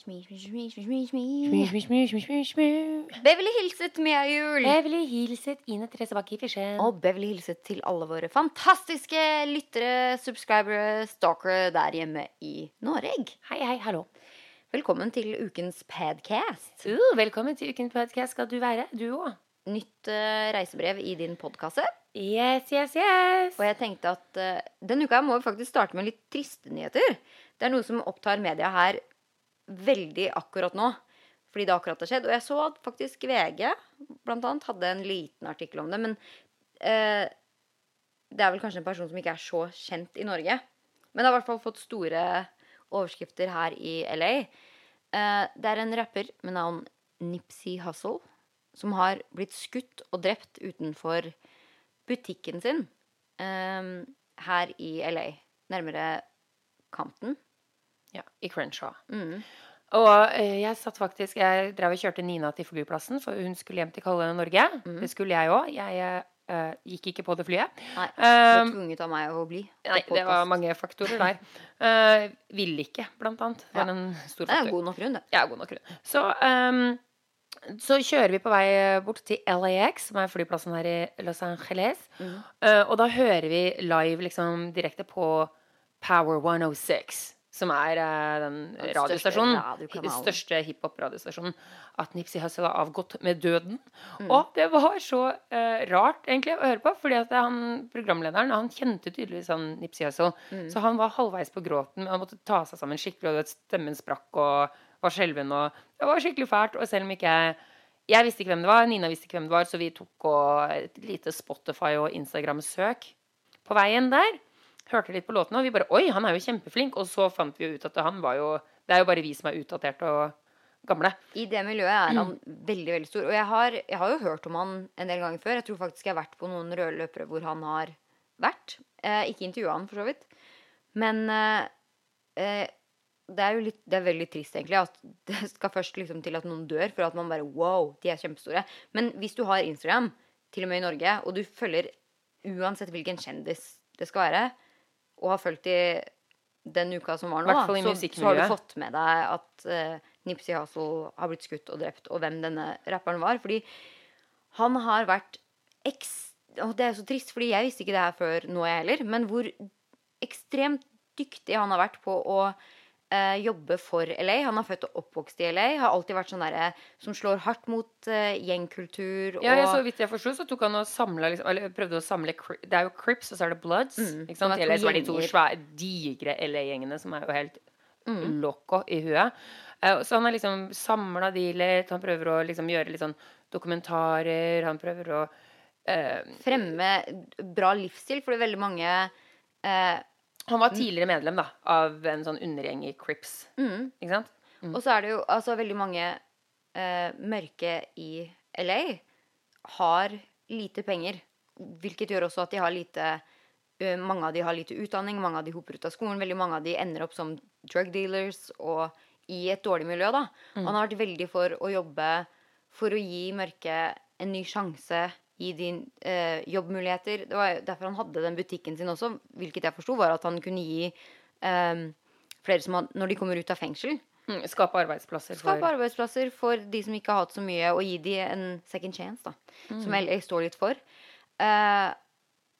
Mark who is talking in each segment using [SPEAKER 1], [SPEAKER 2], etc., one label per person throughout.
[SPEAKER 1] Smi, smi, smi. Beverly hilset Mia Jul.
[SPEAKER 2] Beverly hilset Ine Therese Bakke Fisjen.
[SPEAKER 1] Og Beverly hilset til alle våre fantastiske lyttere, subscribere, stalkere der hjemme i Norge.
[SPEAKER 2] Hei, hei, hallo.
[SPEAKER 1] Velkommen til ukens podcast.
[SPEAKER 2] Uh, velkommen til ukens podcast skal du være, du òg.
[SPEAKER 1] Nytt uh, reisebrev i din podkasse.
[SPEAKER 2] Yes, yes, yes.
[SPEAKER 1] Og jeg tenkte at uh, denne uka må vi faktisk starte med litt triste nyheter. Det er noe som opptar media her veldig akkurat nå. Fordi det akkurat har skjedd. Og jeg så at faktisk VG blant annet hadde en liten artikkel om det. Men eh, det er vel kanskje en person som ikke er så kjent i Norge. Men det har i hvert fall fått store overskrifter her i LA. Eh, det er en rapper med navn Nipsey Hussle som har blitt skutt og drept utenfor butikken sin eh, her i LA. Nærmere Compton.
[SPEAKER 2] Ja, I Crenshaw.
[SPEAKER 1] Mm.
[SPEAKER 2] Og eh, jeg satt faktisk Jeg drev og kjørte Nina til flyplassen, for hun skulle hjem til kalde Norge. Det skulle jeg òg. Jeg uh, gikk ikke på det flyet.
[SPEAKER 1] Nei, du
[SPEAKER 2] var
[SPEAKER 1] tvunget av meg å bli.
[SPEAKER 2] Nei, det var mange faktorer der. Uh, ville ikke, blant annet. Var
[SPEAKER 1] Ja.
[SPEAKER 2] en stor
[SPEAKER 1] Det er god nok grunn, det.
[SPEAKER 2] Ja, god nok grunn. Så, um, så kjører vi på vei bort til LAX, som er flyplassen her i Los Angeles.
[SPEAKER 1] Mm.
[SPEAKER 2] Uh, og da hører vi live liksom direkte på Power 106, som er eh, den
[SPEAKER 1] Den
[SPEAKER 2] radiostasjonen. Den største hiphop-radiostasjonen. At Nipsey Hussle har avgått med døden.
[SPEAKER 1] Mm.
[SPEAKER 2] Og det var så eh, rart egentlig å høre på, fordi at han, programlederen han kjente tydeligvis han Nipsey Hussle.
[SPEAKER 1] Mm.
[SPEAKER 2] Så han var halvveis på gråten. men Han måtte ta seg sammen skikkelig, og stemmen sprakk og var skjelven. Og det var skikkelig fælt. Og selv om ikke jeg Jeg visste ikke hvem det var, Nina visste ikke hvem det var, så vi tok og et lite Spotify og Instagram-søk på veien der. Hørte litt på låtene, og vi bare Oi, han er jo kjempeflink. Og så fant vi jo ut at han var jo Det er jo bare vi som er utdaterte og gamle.
[SPEAKER 1] I det miljøet er han
[SPEAKER 2] Mm.
[SPEAKER 1] veldig veldig stor. Og jeg har, jeg har jo hørt om han en del ganger før. Jeg tror faktisk jeg har vært på noen røde løpere hvor han har vært. Eh, ikke intervjua han, for så vidt. Men eh, eh, det er jo litt, det er veldig trist, egentlig, at det skal først liksom til at noen dør, for at man bare Wow, de er kjempestore. Men hvis du har Instagram, til og med i Norge, og du følger uansett hvilken kjendis det skal være, og har fulgt i den uka som var nå, da, så, så har du fått med deg at uh, Nipsey Hussle har blitt skutt og drept, og hvem denne rapperen var. Fordi han har vært eks... Og det er så trist, fordi jeg visste ikke det her før nå, jeg heller. Men hvor ekstremt dyktig han har vært på å eh, jobbe for LA. Han er født og oppvokst i LA. Har alltid vært sånn derre som slår hardt mot eh, gjengkultur.
[SPEAKER 2] Ja,
[SPEAKER 1] ja,
[SPEAKER 2] så vidt jeg forsto, så tok han og samla liksom, Eller prøvde å samle Det er jo Crips, og så er det Bloods.
[SPEAKER 1] Mm,
[SPEAKER 2] ikke sant?
[SPEAKER 1] to
[SPEAKER 2] så er de to svære, digre LA-gjengene som er jo helt
[SPEAKER 1] Mm.
[SPEAKER 2] loco i huet. Eh, så han har liksom samla de litt. Han prøver å liksom gjøre litt sånn dokumentarer. Han prøver å eh,
[SPEAKER 1] fremme bra livsstil, fordi veldig mange eh,
[SPEAKER 2] Han var tidligere medlem da av en sånn undergjeng i Crips.
[SPEAKER 1] mm,
[SPEAKER 2] Ikke sant?
[SPEAKER 1] Og så er det jo altså veldig mange eh, mørke i LA har lite penger. Hvilket gjør også at de har lite uh, Mange av de har lite utdanning, mange av de hopper ut av skolen. Veldig mange av de ender opp som drug dealers og i et dårlig miljø, da. Han har vært veldig for å jobbe for å gi mørke en ny sjanse. Gi de eh, jobbmuligheter. Det var derfor han hadde den butikken sin også, hvilket jeg forsto var at han kunne gi eh, flere som had, Når de kommer ut av fengsel,
[SPEAKER 2] Mm, skape arbeidsplasser For...
[SPEAKER 1] Skape arbeidsplasser for de som ikke har hatt så mye, og gi de en second chance, da.
[SPEAKER 2] Mm.
[SPEAKER 1] Som jeg står litt for. Eh,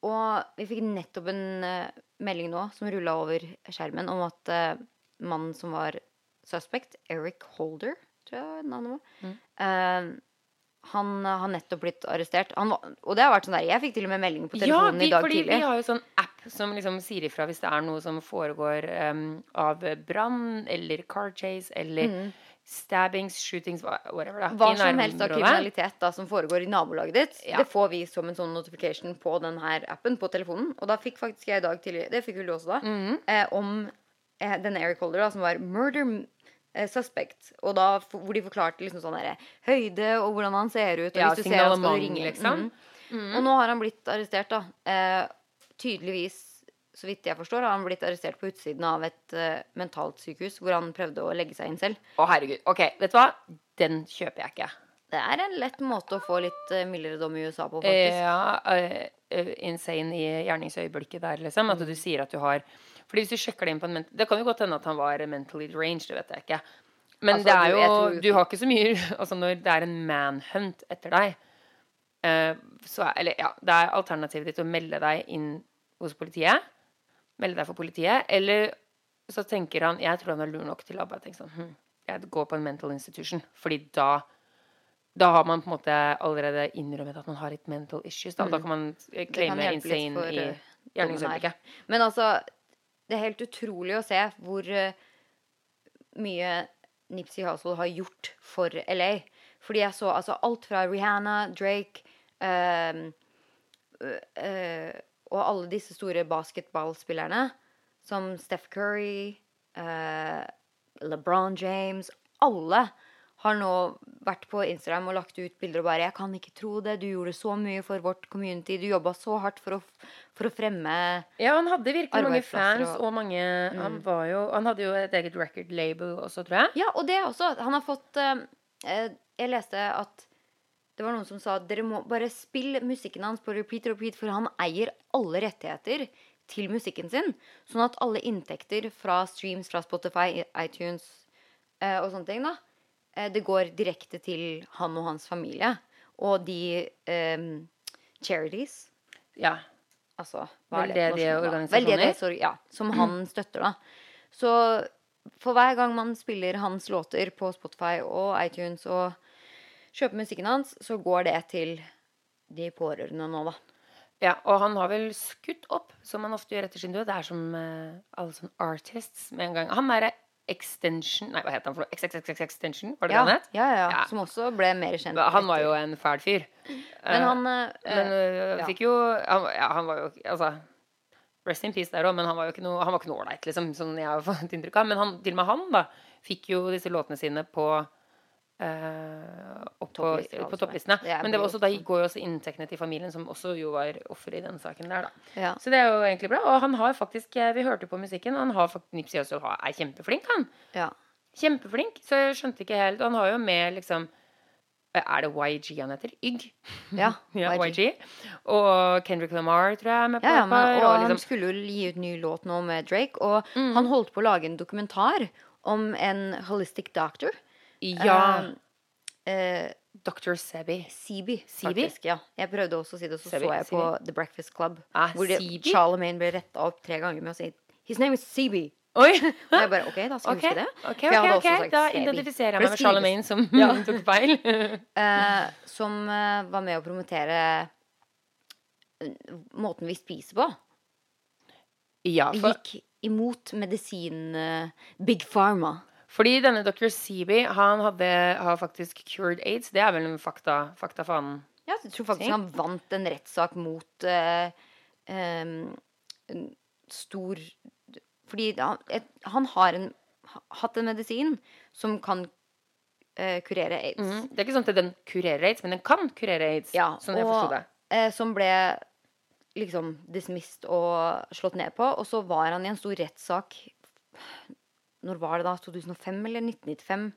[SPEAKER 1] og vi fikk nettopp en eh, melding nå som rulla over skjermen, om at eh, mannen som var suspect, Eric Holder, tror jeg navnet var,
[SPEAKER 2] Mm.
[SPEAKER 1] eh, han eh, har nettopp blitt arrestert. Han og det har vært sånn der, Jeg fikk til og med melding på
[SPEAKER 2] Ja,
[SPEAKER 1] telefonen
[SPEAKER 2] vi,
[SPEAKER 1] i dag tidlig.
[SPEAKER 2] vi har jo sånn app som liksom sier ifra hvis det er noe som foregår um, av brann eller car chase eller stabbings, shootings, whatever. da,
[SPEAKER 1] Mm. Hva som helst av kriminalitet da, som foregår i nabolaget ditt,
[SPEAKER 2] Ja.
[SPEAKER 1] det får vi som en sånn notification på den her appen på telefonen. Og da fikk faktisk jeg i dag tidlig, det fikk vel du også da,
[SPEAKER 2] mm.
[SPEAKER 1] eh, om eh, denne Eric Holder da, som var murder suspect. Og da, hvor de forklarte liksom sånn der, høyde og hvordan han ser ut. Og
[SPEAKER 2] Ja,
[SPEAKER 1] hvis du ser han skal du ringe.
[SPEAKER 2] liksom.
[SPEAKER 1] Mhm. Og nå har han blitt arrestert, da. Eh, tydeligvis, så vidt jeg forstår, har han blitt arrestert på utsiden av et eh, mentalt sykehus, hvor han prøvde å legge seg inn selv.
[SPEAKER 2] Å, herregud. Ok, vet du hva? Den kjøper jeg ikke.
[SPEAKER 1] Det er en lett måte å få litt eh, mildere dom i USA på, faktisk.
[SPEAKER 2] Ja, uh, eh, insane i gjerningsøyeblikket der, liksom. At du sier at du har Fordi hvis du sjekker det inn på en mental Det kan jo godt hende at han var mentally deranged, det vet jeg ikke. Men
[SPEAKER 1] Altså,
[SPEAKER 2] det er jo
[SPEAKER 1] tror
[SPEAKER 2] Du har ikke så mye Altså, når det er en manhunt etter deg, eh, så er Eller ja, det er alternativet ditt å melde deg inn hos politiet. Melde deg for politiet. Eller så tenker han Jeg tror han er lur nok til å bare tenke sånn hm, Jeg går på en mental institution. Fordi da da har man på en måte allerede innrømmet at man har litt mental issues. Da, da kan man
[SPEAKER 1] Mm.
[SPEAKER 2] claime insane
[SPEAKER 1] for,
[SPEAKER 2] i
[SPEAKER 1] eh,
[SPEAKER 2] gjerningsøyeblikket.
[SPEAKER 1] Men altså, det er helt utrolig å se hvor eh, mye Nipsey Hussle har gjort for LA. Fordi jeg så altså alt fra Rihanna, Drake ehm, eh, og alle disse store basketballspillerne, som Steph Curry, eh, LeBron James Alle har nå vært på Instagram og lagt ut bilder og bare 'Jeg kan ikke tro det. Du gjorde så mye for vårt community. Du jobba så hardt for å, for å fremme
[SPEAKER 2] Ja, han hadde virkelig mange fans,
[SPEAKER 1] og-
[SPEAKER 2] og mange Han var jo Han hadde jo et eget record label også, tror jeg.
[SPEAKER 1] Ja, og det også. Han har fått eh, eh, Jeg leste at det var noen som sa dere må bare spille musikken hans på repeat repeat, for han eier alle rettigheter til musikken sin. Sånn at alle inntekter fra streams fra Spotify, iTunes eh, og sånne ting, da, det går direkte til han og hans familie. Og de um, charities
[SPEAKER 2] Ja.
[SPEAKER 1] Altså, hva er
[SPEAKER 2] Veldedige organisasjoner?
[SPEAKER 1] Veldedighetsorg- ja, som han støtter, da. Så for hver gang man spiller hans låter på Spotify og iTunes og kjøper musikken hans, så går det til de pårørende nå, da.
[SPEAKER 2] ja. Og han har vel skutt opp, som han ofte gjør etter sin død. Det er som uh, alle sånne artists med en gang. Han derre Extension Nei, hva het han for noe? XXX Extension? Var det
[SPEAKER 1] Ja,
[SPEAKER 2] det han het?
[SPEAKER 1] ja, ja,
[SPEAKER 2] Ja.
[SPEAKER 1] Som også ble mer kjent.
[SPEAKER 2] Han var jo en fæl fyr.
[SPEAKER 1] Men han eh,
[SPEAKER 2] Men øh,
[SPEAKER 1] ja.
[SPEAKER 2] fikk jo han, ja, han var jo Altså Rest in peace der òg, men han var jo ikke noe Han var ikke noe ålreit, liksom, sånn jeg har fått inntrykk av. Men han, til og med han da fikk jo disse låtene sine på eh, opp på, på
[SPEAKER 1] altså.
[SPEAKER 2] topplistene.
[SPEAKER 1] Det
[SPEAKER 2] Men det var også, da går jo også inntektene til familien, som også jo var offer i den saken der, da.
[SPEAKER 1] ja.
[SPEAKER 2] Så det er jo egentlig bra. Og han har faktisk eh, Vi hørte på musikken, og han har faktisk Nipsey Hussle er kjempeflink, han.
[SPEAKER 1] ja.
[SPEAKER 2] Kjempeflink. Så jeg skjønte ikke helt Han har jo med liksom Er det YG han heter? YG?
[SPEAKER 1] Ja,
[SPEAKER 2] Ja,
[SPEAKER 1] YG.
[SPEAKER 2] Og Kendrick Lamar, tror jeg, med på
[SPEAKER 1] Ja, ja, men, og,
[SPEAKER 2] og liksom.
[SPEAKER 1] han skulle jo gi ut ny låt nå med Drake, og
[SPEAKER 2] Mm.
[SPEAKER 1] han holdt på å lage en dokumentar om en holistic doctor.
[SPEAKER 2] Ja.
[SPEAKER 1] Uh, eh,
[SPEAKER 2] Dr. Sebi.
[SPEAKER 1] Sebi,
[SPEAKER 2] Sebi?
[SPEAKER 1] faktisk. Ja. Jeg prøvde også å si det, så
[SPEAKER 2] Sebi,
[SPEAKER 1] så jeg på The Breakfast Club.
[SPEAKER 2] Ah,
[SPEAKER 1] hvor det, Charlemagne ble retta opp tre ganger med å si His name is Sebi.
[SPEAKER 2] Oi!
[SPEAKER 1] Og jeg bare OK, da skal okay. huske det.
[SPEAKER 2] ok,
[SPEAKER 1] jeg
[SPEAKER 2] ok,
[SPEAKER 1] også
[SPEAKER 2] Da
[SPEAKER 1] Sebi.
[SPEAKER 2] identifiserer jeg meg med. Charlemagne som
[SPEAKER 1] Ja.
[SPEAKER 2] tok feil.
[SPEAKER 1] uh, som eh, var med å promotere eh, måten vi spiser på.
[SPEAKER 2] ja, for,
[SPEAKER 1] gikk imot medisin uh, Big Pharma.
[SPEAKER 2] Fordi denne Dr. Seaby, han hadde, har faktisk cured aids. Det er vel en fakta, faktafanen?
[SPEAKER 1] Ja, jeg tror faktisk han vant en rettssak mot uh, um, stor Fordi han, et, han har en, hatt en medisin som kan uh, kurere aids.
[SPEAKER 2] Mhm. Det er ikke sånn at den kurerer aids, men den kan kurere aids.
[SPEAKER 1] Ja,
[SPEAKER 2] og jeg forsto det.
[SPEAKER 1] eh, som ble liksom dismissed og slått ned på. Og så var han i en stor rettssak Når var det da? 2005 eller 1995?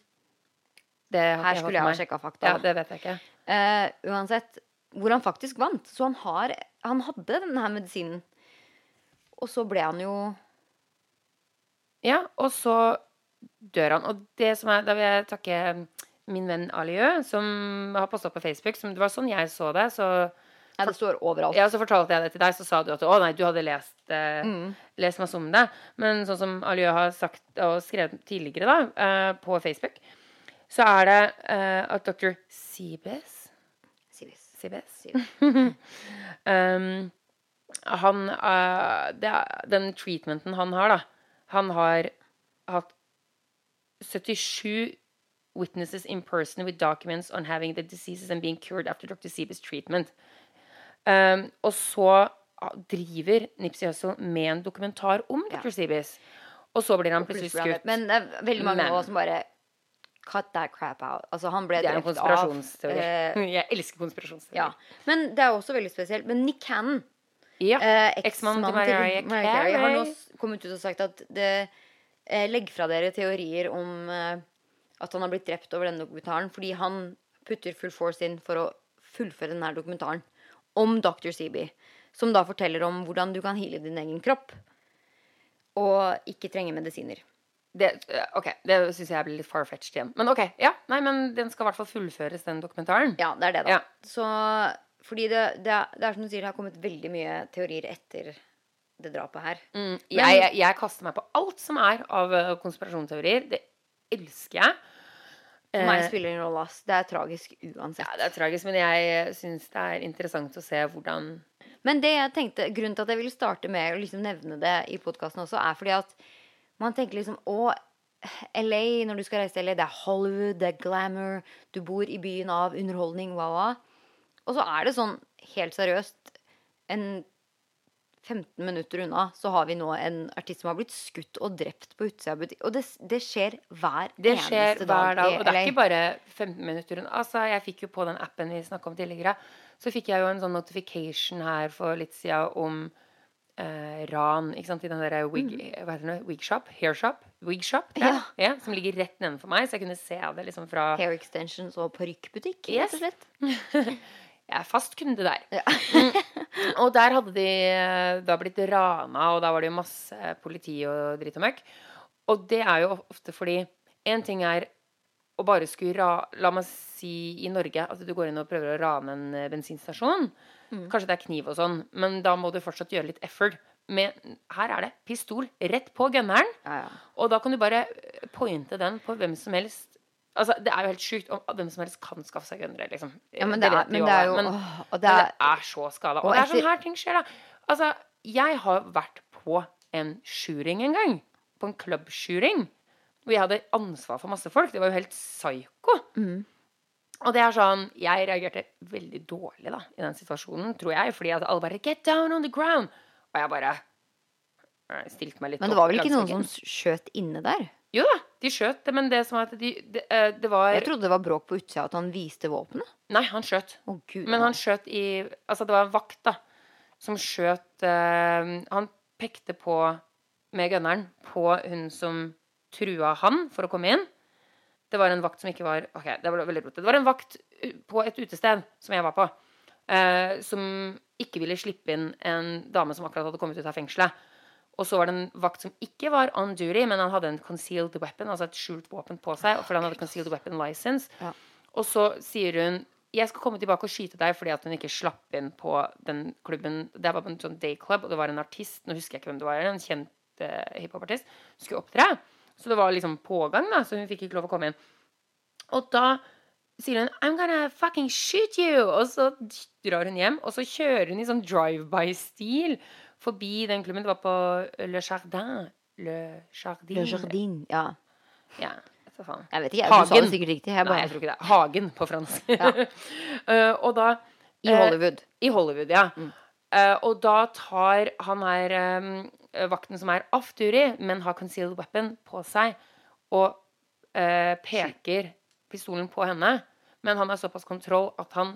[SPEAKER 2] det
[SPEAKER 1] Her skulle jeg ha sjekka fakta.
[SPEAKER 2] Ja, det vet jeg ikke.
[SPEAKER 1] Uh, uansett, hvor han faktisk vant. Så han, har, han hadde denne her medisinen. Og så ble han jo
[SPEAKER 2] Ja, og så dør han. Og det som er Da vil jeg takke min venn Aliø, som har posta på Facebook. Som, det var sånn jeg så det. Så,
[SPEAKER 1] Ja, det står overalt.
[SPEAKER 2] ja, så fortalte jeg det til deg, så sa du at å nei, du hadde lest, eh,
[SPEAKER 1] Mm.
[SPEAKER 2] lest masse om det. Men sånn som Aljø har sagt og skrevet tidligere da, eh, på Facebook, så er det eh, at dr.
[SPEAKER 1] Sibes
[SPEAKER 2] Sibes.
[SPEAKER 1] Sibes.
[SPEAKER 2] Um, han uh, det er, Den treatmenten han har, da Han har hatt 77 witnesses in person with documents on having the diseases and being cured after Dr. Sibes treatment. Um, og så ah, driver Nipsey Hussle med en dokumentar om
[SPEAKER 1] Ja.
[SPEAKER 2] Dr. Seabees Og så blir han plutselig skutt.
[SPEAKER 1] Men det er veldig mange
[SPEAKER 2] Men-
[SPEAKER 1] av oss som bare Cut that crap out. Altså, han ble
[SPEAKER 2] det en
[SPEAKER 1] drept av eh,
[SPEAKER 2] Jeg elsker konspirasjonsteori.
[SPEAKER 1] Ja. Men det er også veldig spesielt. Men Nick Cannon
[SPEAKER 2] Ja.
[SPEAKER 1] Eh,
[SPEAKER 2] Eksmannen til Mariah
[SPEAKER 1] Carey har nå kommet ut og sagt at det, eh, legg fra dere teorier om eh, at han har blitt drept over denne dokumentaren, fordi han putter full force inn for å fullføre denne dokumentaren om Dr. Seabee, som da forteller om hvordan du kan heale din egen kropp og ikke trenge medisiner.
[SPEAKER 2] det, eh, ok, det syns jeg blir litt far-fetched igjen. Men ok, ja. Nei, men den skal i hvert fall fullføres, den dokumentaren.
[SPEAKER 1] Ja, det er det, da.
[SPEAKER 2] Ja.
[SPEAKER 1] Så fordi det, det, er, det er som du sier, det har kommet veldig mye teorier etter det drapet her.
[SPEAKER 2] Mm, jeg, jeg, jeg kaster meg på alt som er av eh, konspirasjonsteorier. Det elsker jeg.
[SPEAKER 1] For meg
[SPEAKER 2] Eh,
[SPEAKER 1] spiller det ingen rolle. Det er tragisk uansett.
[SPEAKER 2] ja, det er tragisk, men jeg syns det er interessant å se hvordan
[SPEAKER 1] Men det jeg tenkte, grunnen til at jeg ville starte med å liksom nevne det i podkasten også, er fordi at man tenker liksom Å, LA, når du skal reise til LA, det er Hollywood, det er glamour, du bor i byen av underholdning, wow, wow. Og så er det sånn, helt seriøst, en 15 minutter unna så har vi nå en artist som har blitt skutt og drept på utsida av butikk. Og det, det skjer hver
[SPEAKER 2] Det skjer hver dag,
[SPEAKER 1] dag.
[SPEAKER 2] og det er ikke bare 15 minutter unna. Altså, jeg fikk jo på den appen vi snakka om tidligere, så fikk jeg jo en sånn notification her for litt sida om eh, ran ikke sant, i den der wig, hva heter det, wig shop? Hair shop? Wig shop?
[SPEAKER 1] Mm. Ja.
[SPEAKER 2] ja, som ligger rett nedenfor meg, så jeg kunne se det liksom fra
[SPEAKER 1] Hair extensions og parykkbutikk,
[SPEAKER 2] Yes.
[SPEAKER 1] rett og slett.
[SPEAKER 2] Jeg er fast kunde der.
[SPEAKER 1] Ja.
[SPEAKER 2] Mm. Og der hadde de eh, da blitt rana, og da var det jo masse politi og dritt og møkk. Og det er jo ofte fordi En ting er å bare skulle ra... La meg si i Norge at du går inn og prøver å rane en eh, bensinstasjon.
[SPEAKER 1] Mm.
[SPEAKER 2] Kanskje det er kniv og sånn, men da må du fortsatt gjøre litt effort. Med, her er det pistol rett på gunneren,
[SPEAKER 1] Ja, ja.
[SPEAKER 2] og da kan du bare pointe den på hvem som helst. Altså, Det er jo helt sjukt om hvem som helst kan skaffe seg gønnere. Liksom.
[SPEAKER 1] Ja, men det er, men det er jo
[SPEAKER 2] men,
[SPEAKER 1] åh,
[SPEAKER 2] det
[SPEAKER 1] det
[SPEAKER 2] er,
[SPEAKER 1] er,
[SPEAKER 2] så skada.
[SPEAKER 1] og
[SPEAKER 2] Og det er sånn her ting skjer, da. Altså, jeg har vært på en shooting en gang. På en klubbshooting. Hvor jeg hadde ansvar for masse folk. Det var jo helt psyko.
[SPEAKER 1] Mm.
[SPEAKER 2] Og det er sånn Jeg reagerte veldig dårlig da i den situasjonen, tror jeg. Fordi at alle bare 'Get down on the ground'. Og jeg bare eh, stilte meg litt
[SPEAKER 1] Men det var vel ikke noen som skjøt inne der?
[SPEAKER 2] Jo da, de skjøt men det som var at de, de, eh, det var
[SPEAKER 1] Jeg trodde det var bråk på utsida, at han viste våpenet.
[SPEAKER 2] Nei, han skjøt.
[SPEAKER 1] Å, gud.
[SPEAKER 2] Men han skjøt i Altså, det var en vakt, da, som skjøt uh, Han pekte på med gunneren på hun som trua han for å komme inn. Det var en vakt som ikke var Ok, det var veldig rotete. Det var en vakt på et utested som jeg var på, uh, som ikke ville slippe inn en dame som akkurat hadde kommet ut av fengselet. Og så var det en vakt som ikke var on duty, men han hadde en concealed weapon, altså et skjult våpen på seg, for han hadde concealed weapon license.
[SPEAKER 1] Ja.
[SPEAKER 2] Og så sier hun jeg skal komme tilbake og skyte deg fordi at hun ikke slapp inn på den klubben. Det var en sånn dayclub, og det var en artist, nå husker jeg ikke hvem det var, en kjent uh, hiphopartist, skulle opptre. Så det var liksom pågang, da, så hun fikk ikke lov å komme inn. Og da sier hun I'm gonna fucking shoot you! Og så drar hun hjem, og så kjører hun i sånn drive-by-stil forbi den klubben. Det var på Le Jardin. Le Jardin.
[SPEAKER 1] Le Jardin. Ja.
[SPEAKER 2] Ja.
[SPEAKER 1] Jeg vet ikke, jeg, du sa det sikkert riktig. Jeg
[SPEAKER 2] Nei, jeg tror ikke det. Hagen på fransk.
[SPEAKER 1] Ja.
[SPEAKER 2] uh, og da
[SPEAKER 1] I
[SPEAKER 2] Hollywood.
[SPEAKER 1] Hollywood.
[SPEAKER 2] I Hollywood, ja.
[SPEAKER 1] Mm.
[SPEAKER 2] Uh, og da tar han her um, vakten som er off-duty, men har concealed weapon på seg, og eh, peker pistolen på henne. Men han har såpass kontroll at han,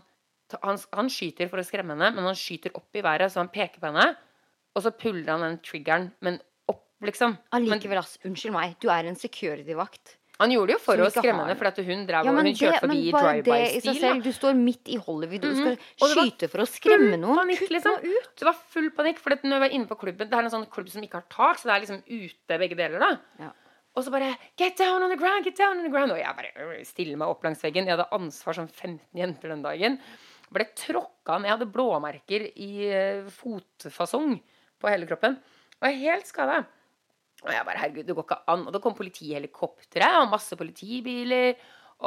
[SPEAKER 2] han, han skyter for å skremme henne, men han skyter opp i været, så han peker på henne. Og så puller han den triggeren, men opp, liksom.
[SPEAKER 1] Allikevel, ass. Unnskyld meg. Du er en security-vakt.
[SPEAKER 2] han gjorde det jo for å skremme henne, for hun, drev,
[SPEAKER 1] Ja,
[SPEAKER 2] hun kjørte
[SPEAKER 1] det, forbi i
[SPEAKER 2] drive-by-stil.
[SPEAKER 1] Du står midt i Hollywood og
[SPEAKER 2] Mhm.
[SPEAKER 1] skal
[SPEAKER 2] Og
[SPEAKER 1] skyte for å skremme noen.
[SPEAKER 2] panikk,
[SPEAKER 1] Kutt
[SPEAKER 2] liksom.
[SPEAKER 1] nå ut.
[SPEAKER 2] Det var full panikk, for når jeg var inne på klubben Det er en sånn klubb som ikke har tak, så det er liksom ute begge deler, da.
[SPEAKER 1] Ja.
[SPEAKER 2] Og så bare Get down on the ground! Get down on the ground! Og jeg bare øh, stiller meg opp langs veggen. Jeg hadde ansvar som 15 jenter den dagen. Ble tråkka ned. Jeg hadde blåmerker i eh, fotfasong på hele kroppen. Og er helt skada. Og jeg bare Herregud, det går ikke an. Og det kom politihelikoptre og masse politibiler.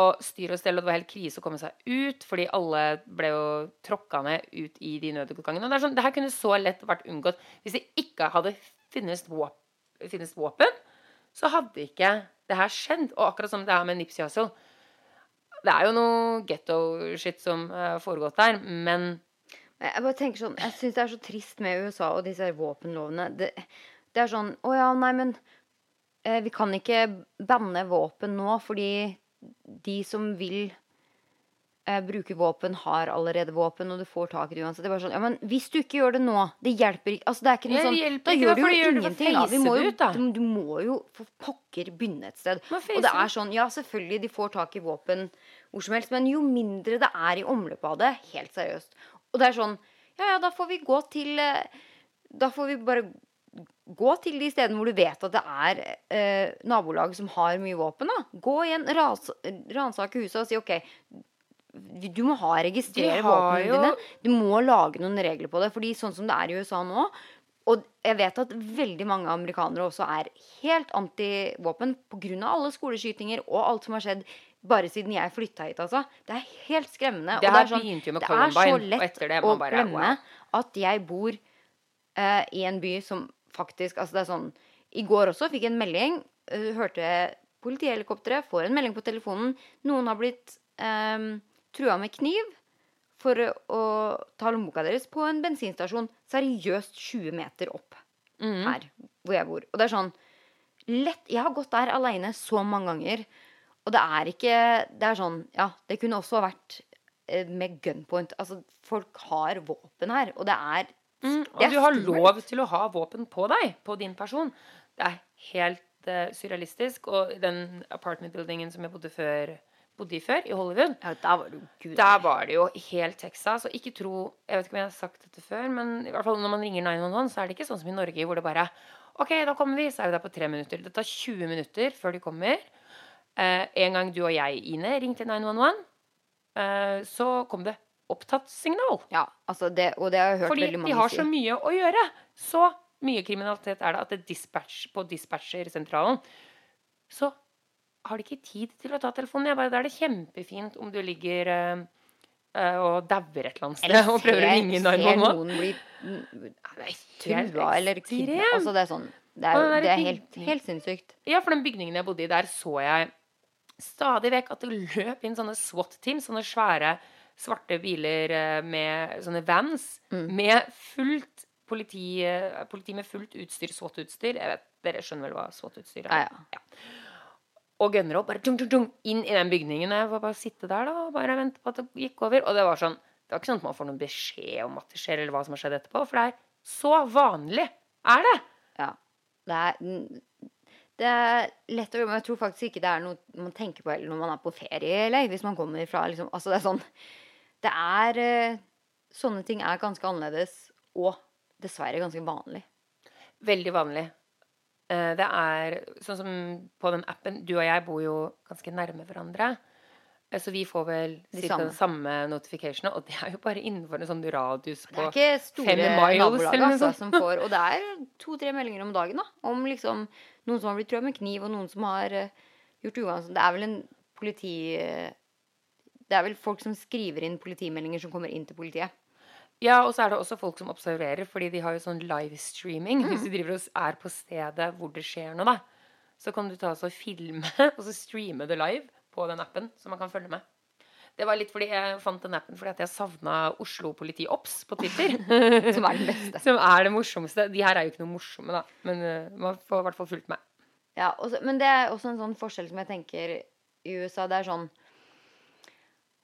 [SPEAKER 2] Og styr og stell, og det var helt krise å komme seg ut, fordi alle ble jo tråkka ned ut i de nødutgangene. Og det sånn, det her kunne så lett vært unngått hvis det ikke hadde finnes våpen, finnes våpen så hadde ikke det her skjedd. Og akkurat som det er med Nipsey Hussle. Det er jo noe getto-shit som har foregått der, Men
[SPEAKER 1] Jeg bare tenker sånn Jeg syns det er så trist med USA og disse her våpenlovene. Det, det er sånn Å ja, nei, men eh, vi kan ikke banne våpen nå fordi de som vil eh, bruke våpen, har allerede våpen, og du får tak i det uansett. Det er bare sånn Ja, men hvis du ikke gjør det nå Det hjelper ikke Altså, det er ikke noe sånn Da gjør du jo ingenting. Da. Vi må jo, du, må jo for pokker begynne et sted. Og det
[SPEAKER 2] det
[SPEAKER 1] er sånn Ja, selvfølgelig, de får tak i våpen hvor som helst, men jo mindre det er i omløpet av det, helt seriøst Og det er sånn Ja, ja, da får vi gå til eh, Da får vi bare Gå til de stedene hvor du vet at det er eh, nabolag som har mye våpen. da. Gå igjen, ransake huset og si OK, du må ha registrere våpnene
[SPEAKER 2] jo-
[SPEAKER 1] dine. Du må lage noen regler på det. fordi sånn som det er i USA nå Og jeg vet at veldig mange amerikanere også er helt antivåpen pga. alle skoleskytinger og alt som har skjedd bare siden jeg flytta hit. altså. Det er helt skremmende.
[SPEAKER 2] Det
[SPEAKER 1] og
[SPEAKER 2] her
[SPEAKER 1] er sånn, det er så lett
[SPEAKER 2] det
[SPEAKER 1] å
[SPEAKER 2] bare,
[SPEAKER 1] glemme
[SPEAKER 2] wow.
[SPEAKER 1] at jeg bor uh, i en by som faktisk Altså det er sånn I går også fikk jeg en melding. Uh, hørte politihelikopteret, får en melding på telefonen. Noen har blitt um, trua med kniv for å ta lommeboka deres på en bensinstasjon seriøst 20 meter opp
[SPEAKER 2] mm.
[SPEAKER 1] her hvor jeg bor. Og det er sånn lett Jeg har gått der aleine så mange ganger, og det er ikke Det er sånn Ja, det kunne også vært eh, med gunpoint. Altså, folk har våpen her, og det er
[SPEAKER 2] Mm,
[SPEAKER 1] det
[SPEAKER 2] og
[SPEAKER 1] er
[SPEAKER 2] du har lov til å ha våpen på deg, på din person. Det er helt uh, surrealistisk. Og den apartment-buildingen som jeg bodde, før, bodde i før, i Hollywood,
[SPEAKER 1] Ja, der var gud.
[SPEAKER 2] der var det jo helt Texas. Og ikke tro Jeg vet ikke om jeg har sagt dette før, men i hvert fall når man ringer 911, så er det ikke sånn som i Norge, hvor det bare OK, da kommer vi, så er vi der på tre minutter. Det tar 20 minutter før de kommer. Eh, en gang du og jeg, Ine, ringte 911, eh, så kom det opptatt signal.
[SPEAKER 1] Ja, altså det, og det har jeg hørt
[SPEAKER 2] Fordi
[SPEAKER 1] veldig
[SPEAKER 2] de har så mye å gjøre. Så mye kriminalitet er det at det dispatch, på dispatchersentralen så har de ikke tid til å ta telefonen. Jeg bare, Da er det kjempefint om du ligger eh, eh, og dauer et eller annet sted og prøver å ringe
[SPEAKER 1] ser
[SPEAKER 2] 911.
[SPEAKER 1] noen bli
[SPEAKER 2] ser noen bli
[SPEAKER 1] trua eller kidnappa. Altså, det er sånn Det er, det er helt, helt sinnssykt.
[SPEAKER 2] Ja, for den bygningen jeg bodde i, der så jeg stadig vekk at det løp inn sånne SWAT-team, sånne svære svarte biler eh, med sånne vans,
[SPEAKER 1] Mm.
[SPEAKER 2] med fullt politi, eh, politi med fullt utstyr, SWAT-utstyr. Jeg vet, Dere skjønner vel hva SWAT-utstyr er?
[SPEAKER 1] Ja, ja.
[SPEAKER 2] Og gønner opp, bare tung, tung, tung, inn i den bygningen. Jeg får bare sitte der da, og bare vente på at det gikk over. Og det var sånn, det var ikke sånn at man får noen beskjed om at det skjer, eller hva som har skjedd etterpå. For det er så vanlig, er det?
[SPEAKER 1] Ja. Det er, det er lett å gjøre, men jeg tror faktisk ikke det er noe man tenker på heller når man er på ferie, eller hvis man kommer fra liksom Altså, det er sånn Det er eh, Sånne ting er ganske annerledes, og dessverre ganske vanlig.
[SPEAKER 2] Veldig vanlig. Eh, Det er sånn som på den appen Du og jeg bor jo ganske nærme hverandre. Eh, Så vi får vel
[SPEAKER 1] De samme.
[SPEAKER 2] den samme notificationene. Og det er jo bare innenfor en sånn radius på fem miles.
[SPEAKER 1] Det er ikke store nabolag altså, som får Og det er to-tre meldinger om dagen da om liksom noen som har blitt trua med kniv, og noen som har eh, gjort uansett Det er vel en politi... eh, det er vel folk som skriver inn politimeldinger som kommer inn til politiet.
[SPEAKER 2] Ja, og så er det også folk som observerer, fordi de har jo sånn livestreaming.
[SPEAKER 1] Mm.
[SPEAKER 2] Hvis du driver og er på stedet hvor det skjer noe, da, så kan du ta og filme og så streame det live på den appen, så man kan følge med. Det var litt fordi jeg fant den appen fordi at jeg savna Oslo politi Ops på Twitter.
[SPEAKER 1] Som er den beste.
[SPEAKER 2] Som er det morsomste. De her er jo ikke noe morsomme, da. Men uh, man får i hvert fall fulgt med.
[SPEAKER 1] Ja, også, men det er også en sånn forskjell som jeg tenker i USA. Det er sånn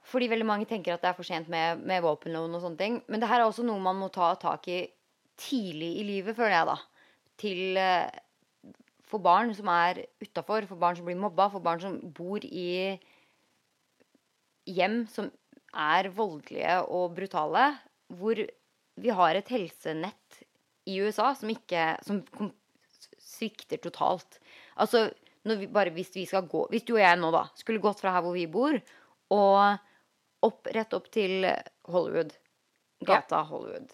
[SPEAKER 1] Fordi veldig mange tenker at det er for sent med, med våpenloven og sånne ting. Men det her er også noe man må ta tak i tidlig i livet, føler jeg, da. Til uh, For barn som er utafor, for barn som blir mobba, for barn som bor i hjem som er voldelige og brutale, hvor vi har et helsenett i USA som ikke Som svikter totalt. Altså, når vi, bare hvis vi skal gå Hvis du og jeg nå da skulle gått fra her hvor vi bor, og opp, rett opp til Hollywood. Gata Hollywood.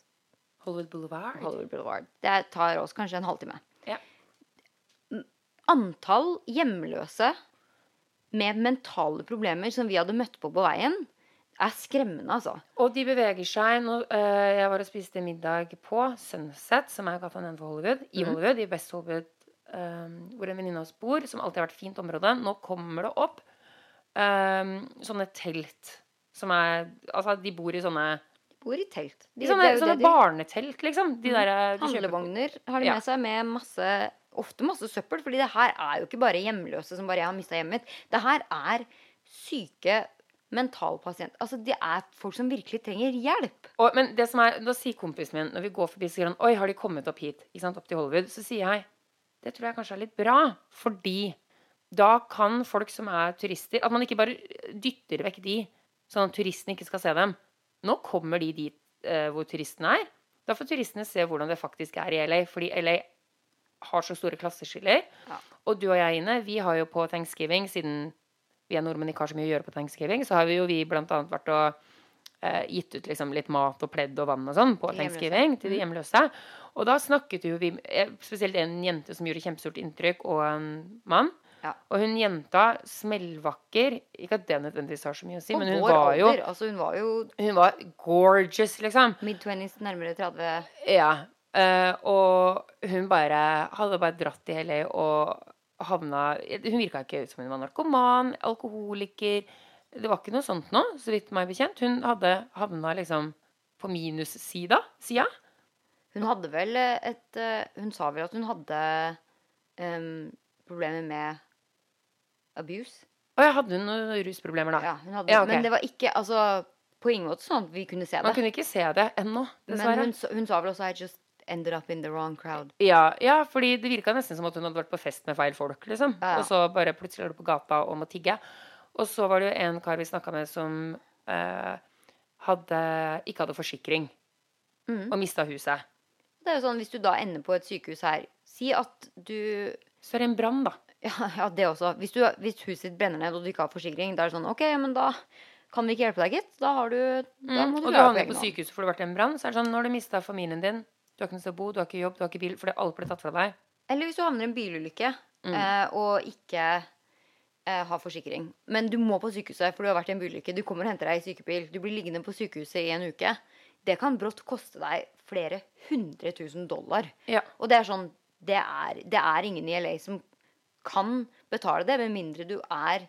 [SPEAKER 2] Hollywood Boulevard.
[SPEAKER 1] Hollywood Boulevard. Det tar oss kanskje en halvtime.
[SPEAKER 2] Ja.
[SPEAKER 1] Antall hjemløse med mentale problemer som vi hadde møtt på på veien, er skremmende, altså.
[SPEAKER 2] Og de beveger seg nå, eh, Jeg var og spiste middag på Sunset, som er gata nedenfor Hollywood. I
[SPEAKER 1] Mhm.
[SPEAKER 2] Hollywood, i West Hollywood, eh, hvor en venninne av oss bor, som alltid har vært fint område. Nå kommer det opp eh, sånne telt som er Altså, de bor i sånne
[SPEAKER 1] Bor i telt. De,
[SPEAKER 2] sånne,
[SPEAKER 1] det
[SPEAKER 2] sånne
[SPEAKER 1] det de-
[SPEAKER 2] barnetelt, liksom. De der, du kjøper på-
[SPEAKER 1] Handlevogner har de med seg med masse Ofte masse søppel. Fordi det her er jo ikke bare hjemløse som bare 'jeg har mista hjemmet mitt'. Det her er syke mentalpasienter. Altså, det er folk som virkelig trenger hjelp.
[SPEAKER 2] Og, men det som er, da sier kompisen min, når vi går forbi, så han Oi, har de kommet opp hit? Ikke sant, opp til Hollywood? Så sier jeg det tror jeg kanskje er litt bra. Fordi da kan folk som er turister At man ikke bare dytter vekk de, sånn at turistene ikke skal se dem. Nå kommer de dit eh, hvor turistene er. Da får turistene se hvordan det faktisk er i LA. Fordi LA har så store klasseskiller.
[SPEAKER 1] Ja.
[SPEAKER 2] Og du og jeg, Ine, vi har jo på thanksgiving, siden vi er nordmenn ikke har så mye å gjøre på thanksgiving, så har vi jo vi blant annet vært og eh, gitt ut liksom litt mat og pledd og vann og sånn på
[SPEAKER 1] Til hjemløse.
[SPEAKER 2] thanksgiving til de hjemløse. Og da snakket jo vi eh, Spesielt en jente som gjorde kjempestort inntrykk, og en mann.
[SPEAKER 1] Ja.
[SPEAKER 2] Og hun jenta, smellvakker Ikke at det nødvendigvis har så mye å si,
[SPEAKER 1] Og
[SPEAKER 2] men hun var jo.
[SPEAKER 1] Altså, hun var jo
[SPEAKER 2] Hun var gorgeous, liksom.
[SPEAKER 1] mid-twenties, nærmere 30.
[SPEAKER 2] Ja. Uh, og hun bare hadde bare dratt i LA og havna Hun virka ikke ut som hun var narkoman, alkoholiker Det var ikke noe sånt nå, så vidt meg bekjent. Hun hadde havna liksom på minussida. Sida.
[SPEAKER 1] Hun hadde vel et eh, Hun sa vel at hun hadde um, problemer med abuse.
[SPEAKER 2] Å ja, hadde hun noen rusproblemer da.
[SPEAKER 1] Ja, hun hadde,
[SPEAKER 2] Ja, okay.
[SPEAKER 1] Men det var ikke altså, på ingen måte sånn at vi kunne se det.
[SPEAKER 2] Man kunne ikke se det ennå,
[SPEAKER 1] Men hun, hun sa vel også I just ended up in the wrong crowd.
[SPEAKER 2] Ja, ja, fordi det virka nesten som at hun hadde vært på fest med feil folk, liksom.
[SPEAKER 1] Ja, ja.
[SPEAKER 2] Og så bare plutselig er du på gata og må tigge. Og så var det jo en kar vi snakka med som eh, hadde, ikke hadde forsikring.
[SPEAKER 1] Mm.
[SPEAKER 2] Og mista huset.
[SPEAKER 1] Det er jo sånn, Hvis du da ender på et sykehus her Si at du
[SPEAKER 2] Så er det en brann, da.
[SPEAKER 1] Ja, ja det også. Hvis, du, hvis huset ditt brenner ned og du ikke har forsikring, da er det sånn OK, men da kan vi ikke hjelpe deg, gitt. Da, har du, da må
[SPEAKER 2] Mm.
[SPEAKER 1] du
[SPEAKER 2] Og du
[SPEAKER 1] klare
[SPEAKER 2] havner
[SPEAKER 1] det
[SPEAKER 2] på
[SPEAKER 1] på
[SPEAKER 2] sykehuset fordi det har vært en brann. Så er det sånn, nå har du mista familien din. Du har ikke noe sted å bo, du har ikke jobb, du har ikke bil. Fordi alt ble tatt fra deg.
[SPEAKER 1] Eller hvis du havner i en bilulykke
[SPEAKER 2] Mm.
[SPEAKER 1] eh, og ikke eh, har forsikring. Men du må på sykehuset, for du har vært i en bilulykke. Du kommer og henter deg i sykebil. Du blir liggende på sykehuset i en uke. Det kan brått koste deg flere hundre tusen dollar.
[SPEAKER 2] Ja.
[SPEAKER 1] Og det er sånn det er, det er ingen i LA som kan betale det, med mindre du er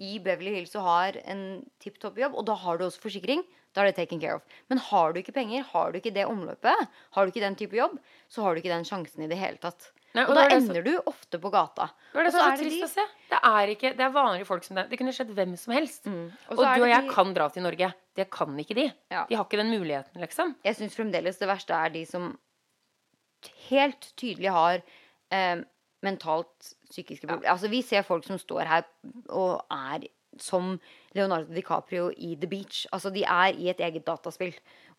[SPEAKER 1] i Beverly Hills og har en tipp topp jobb, og da har du også forsikring. Da er det taken care of. Men har du ikke penger, har du ikke det omløpet, har du ikke den type jobb, så har du ikke den sjansen i det hele tatt.
[SPEAKER 2] Nei,
[SPEAKER 1] og
[SPEAKER 2] og
[SPEAKER 1] da ender så... du ofte på gata.
[SPEAKER 2] Det er så,
[SPEAKER 1] Og så
[SPEAKER 2] er trist
[SPEAKER 1] det de-
[SPEAKER 2] å se. Det er ikke, det er vanlige folk som det. Det kunne skjedd hvem som helst.
[SPEAKER 1] Mm.
[SPEAKER 2] Og,
[SPEAKER 1] er
[SPEAKER 2] du og jeg
[SPEAKER 1] de-
[SPEAKER 2] kan dra til Norge. Det kan ikke de.
[SPEAKER 1] Ja.
[SPEAKER 2] De har ikke den muligheten, liksom.
[SPEAKER 1] Jeg syns fremdeles det verste er de som helt tydelig har eh, mentalt psykiske problemer. Altså, vi ser folk som står her og er som Leonardo DiCaprio i The Beach. Altså, de er i et eget dataspill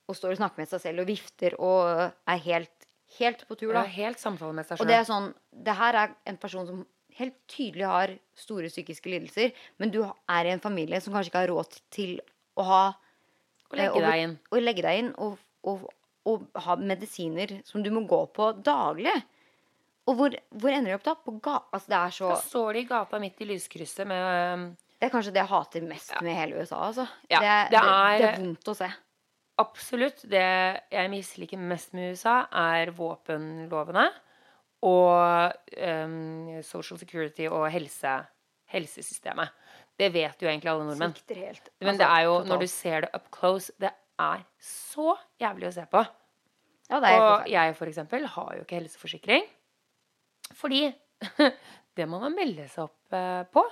[SPEAKER 1] og står og snakker med seg selv og vifter og er helt, helt på tur, da.
[SPEAKER 2] Ja, helt samtale med seg selv.
[SPEAKER 1] Og det er sånn Det her er en person som helt tydelig har store psykiske lidelser, men du er i en familie som kanskje ikke har råd til å ha
[SPEAKER 2] Å legge
[SPEAKER 1] eh,
[SPEAKER 2] deg inn.
[SPEAKER 1] Å legge deg inn og, og, og ha medisiner som du må gå på daglig. Og hvor, hvor ender de opp da? På ga altså det er så
[SPEAKER 2] Da står de i gata midt i lyskrysset med
[SPEAKER 1] Det er kanskje det jeg hater mest med hele USA, altså.
[SPEAKER 2] Ja,
[SPEAKER 1] det,
[SPEAKER 2] det er-
[SPEAKER 1] det er vondt å se.
[SPEAKER 2] Absolutt. Det jeg misliker mest med USA, er våpenlovene og um, social security og helse, helsesystemet. Det vet jo egentlig alle nordmenn.
[SPEAKER 1] Svikter helt.
[SPEAKER 2] Men
[SPEAKER 1] Altså,
[SPEAKER 2] det er jo, når du ser det up close, det er så jævlig å se på.
[SPEAKER 1] Ja, det er
[SPEAKER 2] Og jeg for eksempel har jo ikke helseforsikring. Fordi det må man melde seg opp eh, på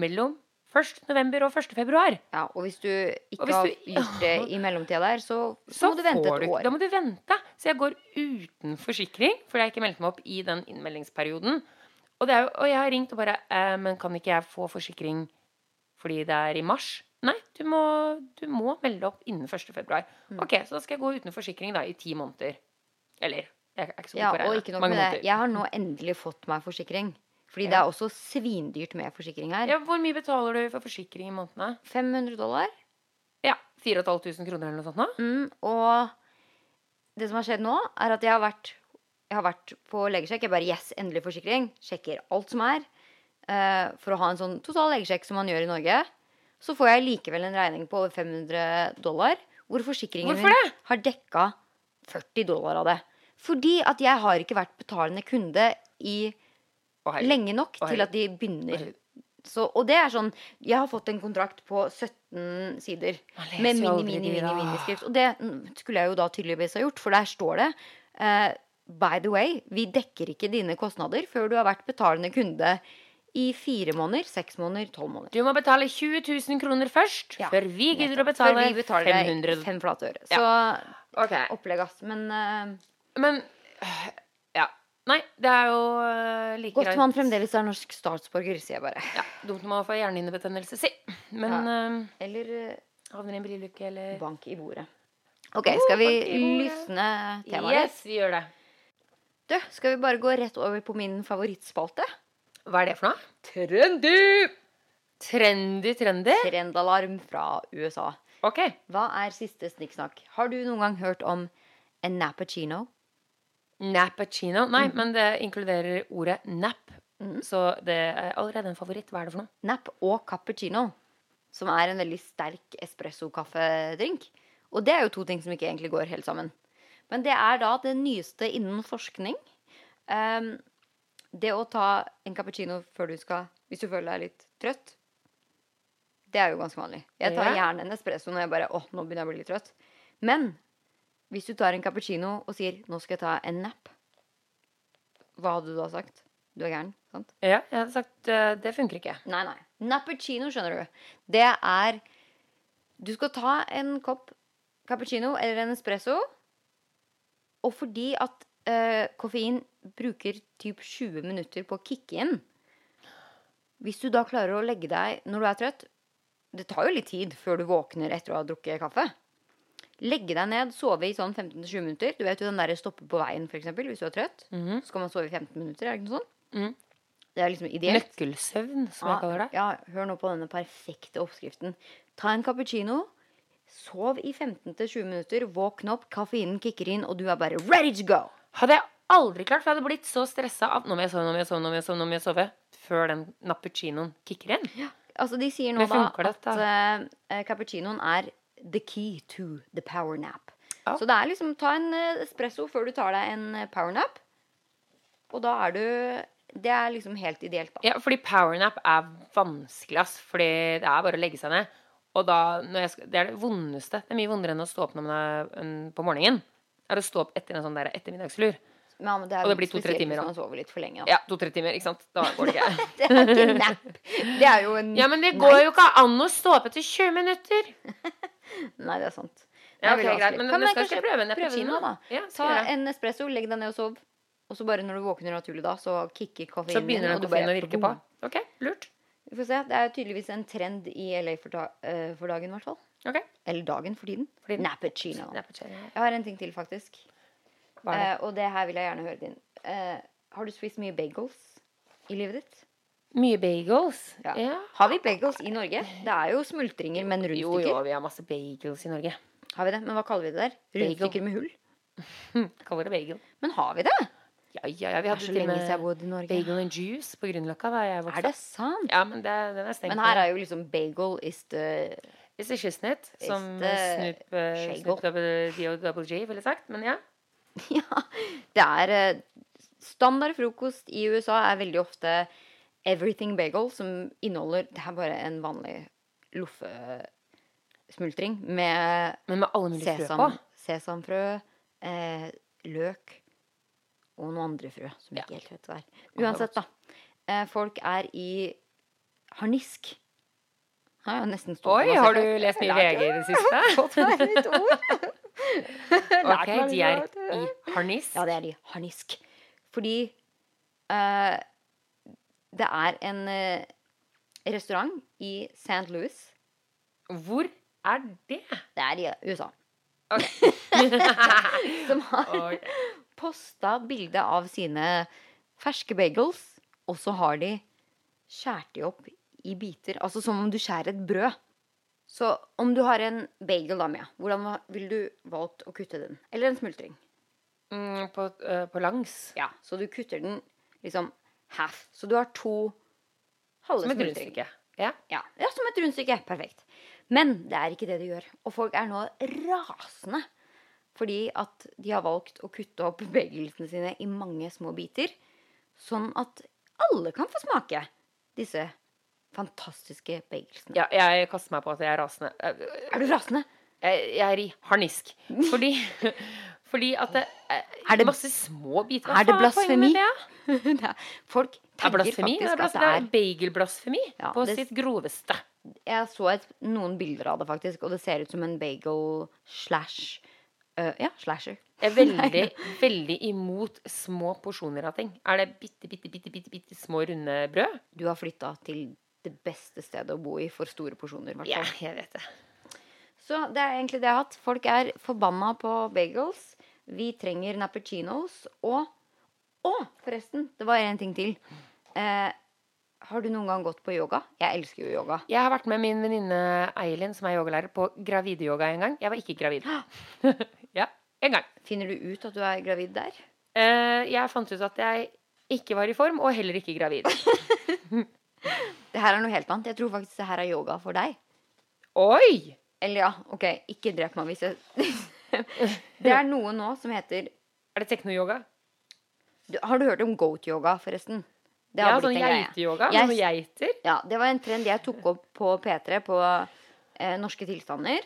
[SPEAKER 2] mellom 1. november og 1. februar.
[SPEAKER 1] Ja, og hvis du ikke
[SPEAKER 2] hvis du, har
[SPEAKER 1] gjort det i mellomtida der, så, så,
[SPEAKER 2] Så
[SPEAKER 1] må du vente et
[SPEAKER 2] du-
[SPEAKER 1] år.
[SPEAKER 2] Da må du vente. Så jeg går uten forsikring, fordi jeg ikke meldte meg opp i den innmeldingsperioden. Og, det jo, og jeg har ringt og bare eh, Men kan ikke jeg få forsikring fordi det er i mars? Nei, du må, du må melde opp innen 1. februar.
[SPEAKER 1] Mm.
[SPEAKER 2] Ok, så da skal jeg gå uten forsikring da i ti måneder. Eller jeg er ikke så god
[SPEAKER 1] Ja,
[SPEAKER 2] på
[SPEAKER 1] og ikke nok med det. Jeg har nå endelig fått meg forsikring. Fordi det er også svindyrt med forsikring her.
[SPEAKER 2] Ja, hvor mye betaler du for forsikring i månedene?
[SPEAKER 1] 500 dollar.
[SPEAKER 2] Ja, 4500 kroner eller noe sånt nå?
[SPEAKER 1] Mm, og det som har skjedd nå, er at jeg har vært, jeg har vært på legesjekk. Jeg bare Yes, endelig forsikring. Sjekker alt som er. Uh, for å ha en sånn total legesjekk som man gjør i Norge. Så får jeg likevel en regning på over 500 dollar, hvor forsikringen
[SPEAKER 2] Hvorfor
[SPEAKER 1] min
[SPEAKER 2] det?
[SPEAKER 1] har dekka 40 dollar av det. Fordi at jeg har ikke vært betalende kunde i
[SPEAKER 2] oh,
[SPEAKER 1] lenge nok
[SPEAKER 2] oh,
[SPEAKER 1] til at de begynner.
[SPEAKER 2] Oh,
[SPEAKER 1] Så, og det er sånn Jeg har fått en kontrakt på 17 sider med mini, mini, mini,
[SPEAKER 2] da.
[SPEAKER 1] miniskrift. Og det skulle jeg jo da tydeligvis ha gjort, for der står det uh, By the way, vi dekker ikke dine kostnader før du har vært betalende kunde i fire måneder, seks måneder, tolv måneder.
[SPEAKER 2] Du må betale 20 000 kroner først,
[SPEAKER 1] Ja,
[SPEAKER 2] før vi gidder å betale
[SPEAKER 1] Før vi betaler deg
[SPEAKER 2] 500
[SPEAKER 1] fem flate øre.
[SPEAKER 2] Ja.
[SPEAKER 1] Så
[SPEAKER 2] Ok,
[SPEAKER 1] opplegg, ass. Men eh,
[SPEAKER 2] Men øh, Ja. Nei, det er jo like like
[SPEAKER 1] godt
[SPEAKER 2] greit.
[SPEAKER 1] man fremdeles er norsk statsborger, sier jeg bare.
[SPEAKER 2] Ja, Dumt når man får hjernehinnebetennelse, si. Men øh,
[SPEAKER 1] Eller eh,
[SPEAKER 2] havner i en bilulykke eller
[SPEAKER 1] bank i bordet. Ok, skal vi lysne temaet litt?
[SPEAKER 2] Yes, vi gjør det.
[SPEAKER 1] Du, skal vi bare gå rett over på min favorittspalte?
[SPEAKER 2] Hva er det for noe?
[SPEAKER 1] Trendy!
[SPEAKER 2] Trendy, trendy?
[SPEAKER 1] Trendalarm fra USA.
[SPEAKER 2] Ok.
[SPEAKER 1] Hva er siste snikksnakk? Har du noen gang hørt om en nappuccino?
[SPEAKER 2] Nappuccino. Nei,
[SPEAKER 1] Mm.
[SPEAKER 2] men det inkluderer ordet nap. Så det er allerede en favoritt. Hva er det for noe?
[SPEAKER 1] Nap og cappuccino. Som er en veldig sterk espresso-kaffedrink. Og det er jo to ting som ikke egentlig går helt sammen. Men det er da det nyeste innen forskning. Um, det å ta en cappuccino før du skal Hvis du føler deg litt trøtt. Det er jo ganske vanlig. Jeg tar gjerne en espresso når jeg bare Å, nå begynner jeg å bli litt trøtt. Men hvis du tar en cappuccino og sier 'nå skal jeg ta en nap', hva hadde du da sagt? Du er gæren, sant?
[SPEAKER 2] Ja, jeg hadde sagt uh, det funker ikke.
[SPEAKER 1] Nei, nei. Nappuccino, skjønner du. Det er Du skal ta en kopp cappuccino eller en espresso, og fordi at uh, koffein bruker typ 20 minutter på å kicke inn Hvis du da klarer å legge deg når du er trøtt Det tar jo litt tid før du våkner etter å ha drukket kaffe. Legge deg ned, sove i sånn 15-20 minutter. Du vet jo den derre stoppe på veien, eksempel, hvis du er trøtt. Så kan man sove i 15 minutter, er det ikke noe sånt?
[SPEAKER 2] Mm.
[SPEAKER 1] Det er liksom ideelt.
[SPEAKER 2] Nøkkelsøvn, som jeg kaller det.
[SPEAKER 1] Ja, hør nå på denne perfekte oppskriften. Ta en cappuccino, sov i 15-20 minutter, våkn opp, kaffeinen kicker inn, og du er bare ready to go.
[SPEAKER 2] Hadde jeg aldri klart, for jeg hadde blitt så stressa av nå må jeg sove, nå må jeg sove, nå må jeg sove, nå må jeg sove, før den nappuccinoen kicker inn. Ja.
[SPEAKER 1] Altså, de sier nå da at eh, cappuccinoen er the key to the power nap.
[SPEAKER 2] Ja.
[SPEAKER 1] Så det er liksom ta en eh, espresso før du tar deg en eh, power nap. Og da er du Det er liksom helt ideelt, da.
[SPEAKER 2] Ja, fordi power nap er vanskelig, ass. Fordi det er bare å legge seg ned. Og da, skal, det er det vondeste. Det er mye vondere enn å stå opp når man er på morgenen. Det er å stå opp etter en sånn der ettermiddagslur.
[SPEAKER 1] Ja, men det
[SPEAKER 2] Og det blir to-tre timer,
[SPEAKER 1] hvis man sover litt for lenge. Da.
[SPEAKER 2] Ja, to-tre timer, ikke sant. Da går det ikke.
[SPEAKER 1] Det er ikke nap. Det er jo en
[SPEAKER 2] Ja, men det går jo ikke an å stå opp etter 20 minutter.
[SPEAKER 1] Nei, det er sant.
[SPEAKER 2] Ja,
[SPEAKER 1] Det er
[SPEAKER 2] greit, men
[SPEAKER 1] Kan jeg
[SPEAKER 2] skal
[SPEAKER 1] kanskje
[SPEAKER 2] prøve en cappuccino,
[SPEAKER 1] da?
[SPEAKER 2] Ja,
[SPEAKER 1] Ta en espresso, legg deg ned og sov. Og så bare når du våkner naturlig da, så kicker
[SPEAKER 2] Så begynner den
[SPEAKER 1] du
[SPEAKER 2] koffeinen å virke på. Ok, lurt.
[SPEAKER 1] Vi får se. Det er tydeligvis en trend i LA for, da, eh, for dagen, i hvert fall.
[SPEAKER 2] Okay.
[SPEAKER 1] Eller dagen for tiden.
[SPEAKER 2] For tiden.
[SPEAKER 1] Nappuccino.
[SPEAKER 2] Nappuccino.
[SPEAKER 1] Jeg har en ting til, faktisk.
[SPEAKER 2] Det?
[SPEAKER 1] Uh, og det her vil jeg gjerne høre din. Uh, har du spist mye bagels i livet ditt?
[SPEAKER 2] Mye bagels.
[SPEAKER 1] Ja.
[SPEAKER 2] Ja.
[SPEAKER 1] Har vi bagels i Norge? Det er jo smultringer, men
[SPEAKER 2] Jo,
[SPEAKER 1] rundstykker.
[SPEAKER 2] jo, vi har masse bagels i Norge.
[SPEAKER 1] Har vi det? Men hva kaller vi det der? Rundstykker med hull?
[SPEAKER 2] Kaller det bagel.
[SPEAKER 1] Men har vi det?
[SPEAKER 2] Ja, ja, ja, vi hadde til og med
[SPEAKER 1] bodde i Norge.
[SPEAKER 2] bagel and juice på Grünerløkka da jeg vokste
[SPEAKER 1] Er det sant?
[SPEAKER 2] Ja, men det, den er stengt.
[SPEAKER 1] Men her er jo liksom bagel is the
[SPEAKER 2] Is the shiznit, som
[SPEAKER 1] the
[SPEAKER 2] Snoop, uh. Snoop Double, D.O. Double J ville sagt. Men ja.
[SPEAKER 1] Ja. Det er eh, Standard frokost i USA er veldig ofte everything bagel, som inneholder Det er bare en vanlig loffesmultring med
[SPEAKER 2] Men med
[SPEAKER 1] sesam, sesamfrø, eh, løk og noen andre frø som jeg
[SPEAKER 2] Ja.
[SPEAKER 1] ikke helt vet hva er. Uansett, da. Eh, folk er i harnisk. Har jeg nesten stått
[SPEAKER 2] Oi, har du lest mye VG i det siste?
[SPEAKER 1] Fått meg litt ord.
[SPEAKER 2] Ok, de er i harnisk.
[SPEAKER 1] Ja, det er de. Harnisk. Fordi eh, det er en eh, restaurant i St. Louis.
[SPEAKER 2] Hvor er det?
[SPEAKER 1] Det er i USA.
[SPEAKER 2] Ok.
[SPEAKER 1] Som har
[SPEAKER 2] okay.
[SPEAKER 1] posta bilde av sine ferske bagels, og så har de skåret de opp i biter. Altså som om du skjærer et brød. Så om du har en bagel, da, Mia, hvordan ville du valgt å kutte den? Eller en smultring?
[SPEAKER 2] Mm, på, uh, på langs.
[SPEAKER 1] Ja, så du kutter den liksom half. Så du har to halve
[SPEAKER 2] Som et rundstykke. Ja.
[SPEAKER 1] Ja, ja, som et rundstykke. Perfekt. Men det er ikke det du gjør. Og folk er nå rasende fordi at de har valgt å kutte opp bevegelsene sine i mange små biter. Sånn at alle kan få smake disse fantastiske bagelsene.
[SPEAKER 2] ja, jeg kaster meg på at jeg er rasende.
[SPEAKER 1] Er du rasende?
[SPEAKER 2] Jeg, jeg er i harnisk. Fordi, fordi at det er,
[SPEAKER 1] Er det-
[SPEAKER 2] masse små biter.
[SPEAKER 1] er det blasfemi?
[SPEAKER 2] det?
[SPEAKER 1] Er- folk
[SPEAKER 2] er
[SPEAKER 1] tenker faktisk
[SPEAKER 2] er,
[SPEAKER 1] at
[SPEAKER 2] det er bagelblasfemi
[SPEAKER 1] Ja,
[SPEAKER 2] på
[SPEAKER 1] det-
[SPEAKER 2] sitt groveste.
[SPEAKER 1] Jeg så et, noen bilder av det, faktisk, og det ser ut som en bagel slash uh, Ja, slasher.
[SPEAKER 2] Jeg er veldig, veldig imot små porsjoner av ting. Er det bitte, bitte, bitte, bitte, bitte små runde brød?
[SPEAKER 1] Du har flytta til det beste stedet å bo i for store porsjoner. i hvert
[SPEAKER 2] Ja, jeg vet det.
[SPEAKER 1] Så det er egentlig det jeg har hatt. Folk er forbanna på bagels. Vi trenger nappuccinos. Og Å, forresten, det var en ting til. Eh, har du noen gang gått på yoga? Jeg elsker jo yoga.
[SPEAKER 2] Jeg har vært med min venninne Eilin, som er yogalærer, på gravideyoga en gang. Jeg var ikke gravid. ja, en gang.
[SPEAKER 1] Finner du ut at du er gravid der?
[SPEAKER 2] Eh, jeg fant ut at jeg ikke var i form, og heller ikke gravid.
[SPEAKER 1] Det her er noe helt annet. Jeg tror faktisk det her er yoga for deg.
[SPEAKER 2] Oi!
[SPEAKER 1] Eller ja, OK, ikke drep meg hvis jeg Det er noe nå som heter
[SPEAKER 2] Er det teknoyoga?
[SPEAKER 1] Har du hørt om goat-yoga, forresten? Det
[SPEAKER 2] Ja,
[SPEAKER 1] har
[SPEAKER 2] sånn
[SPEAKER 1] blitt en
[SPEAKER 2] geiteyoga med noen geiter.
[SPEAKER 1] Ja, det var en trend jeg tok opp på P3 på eh, Norske tilstander.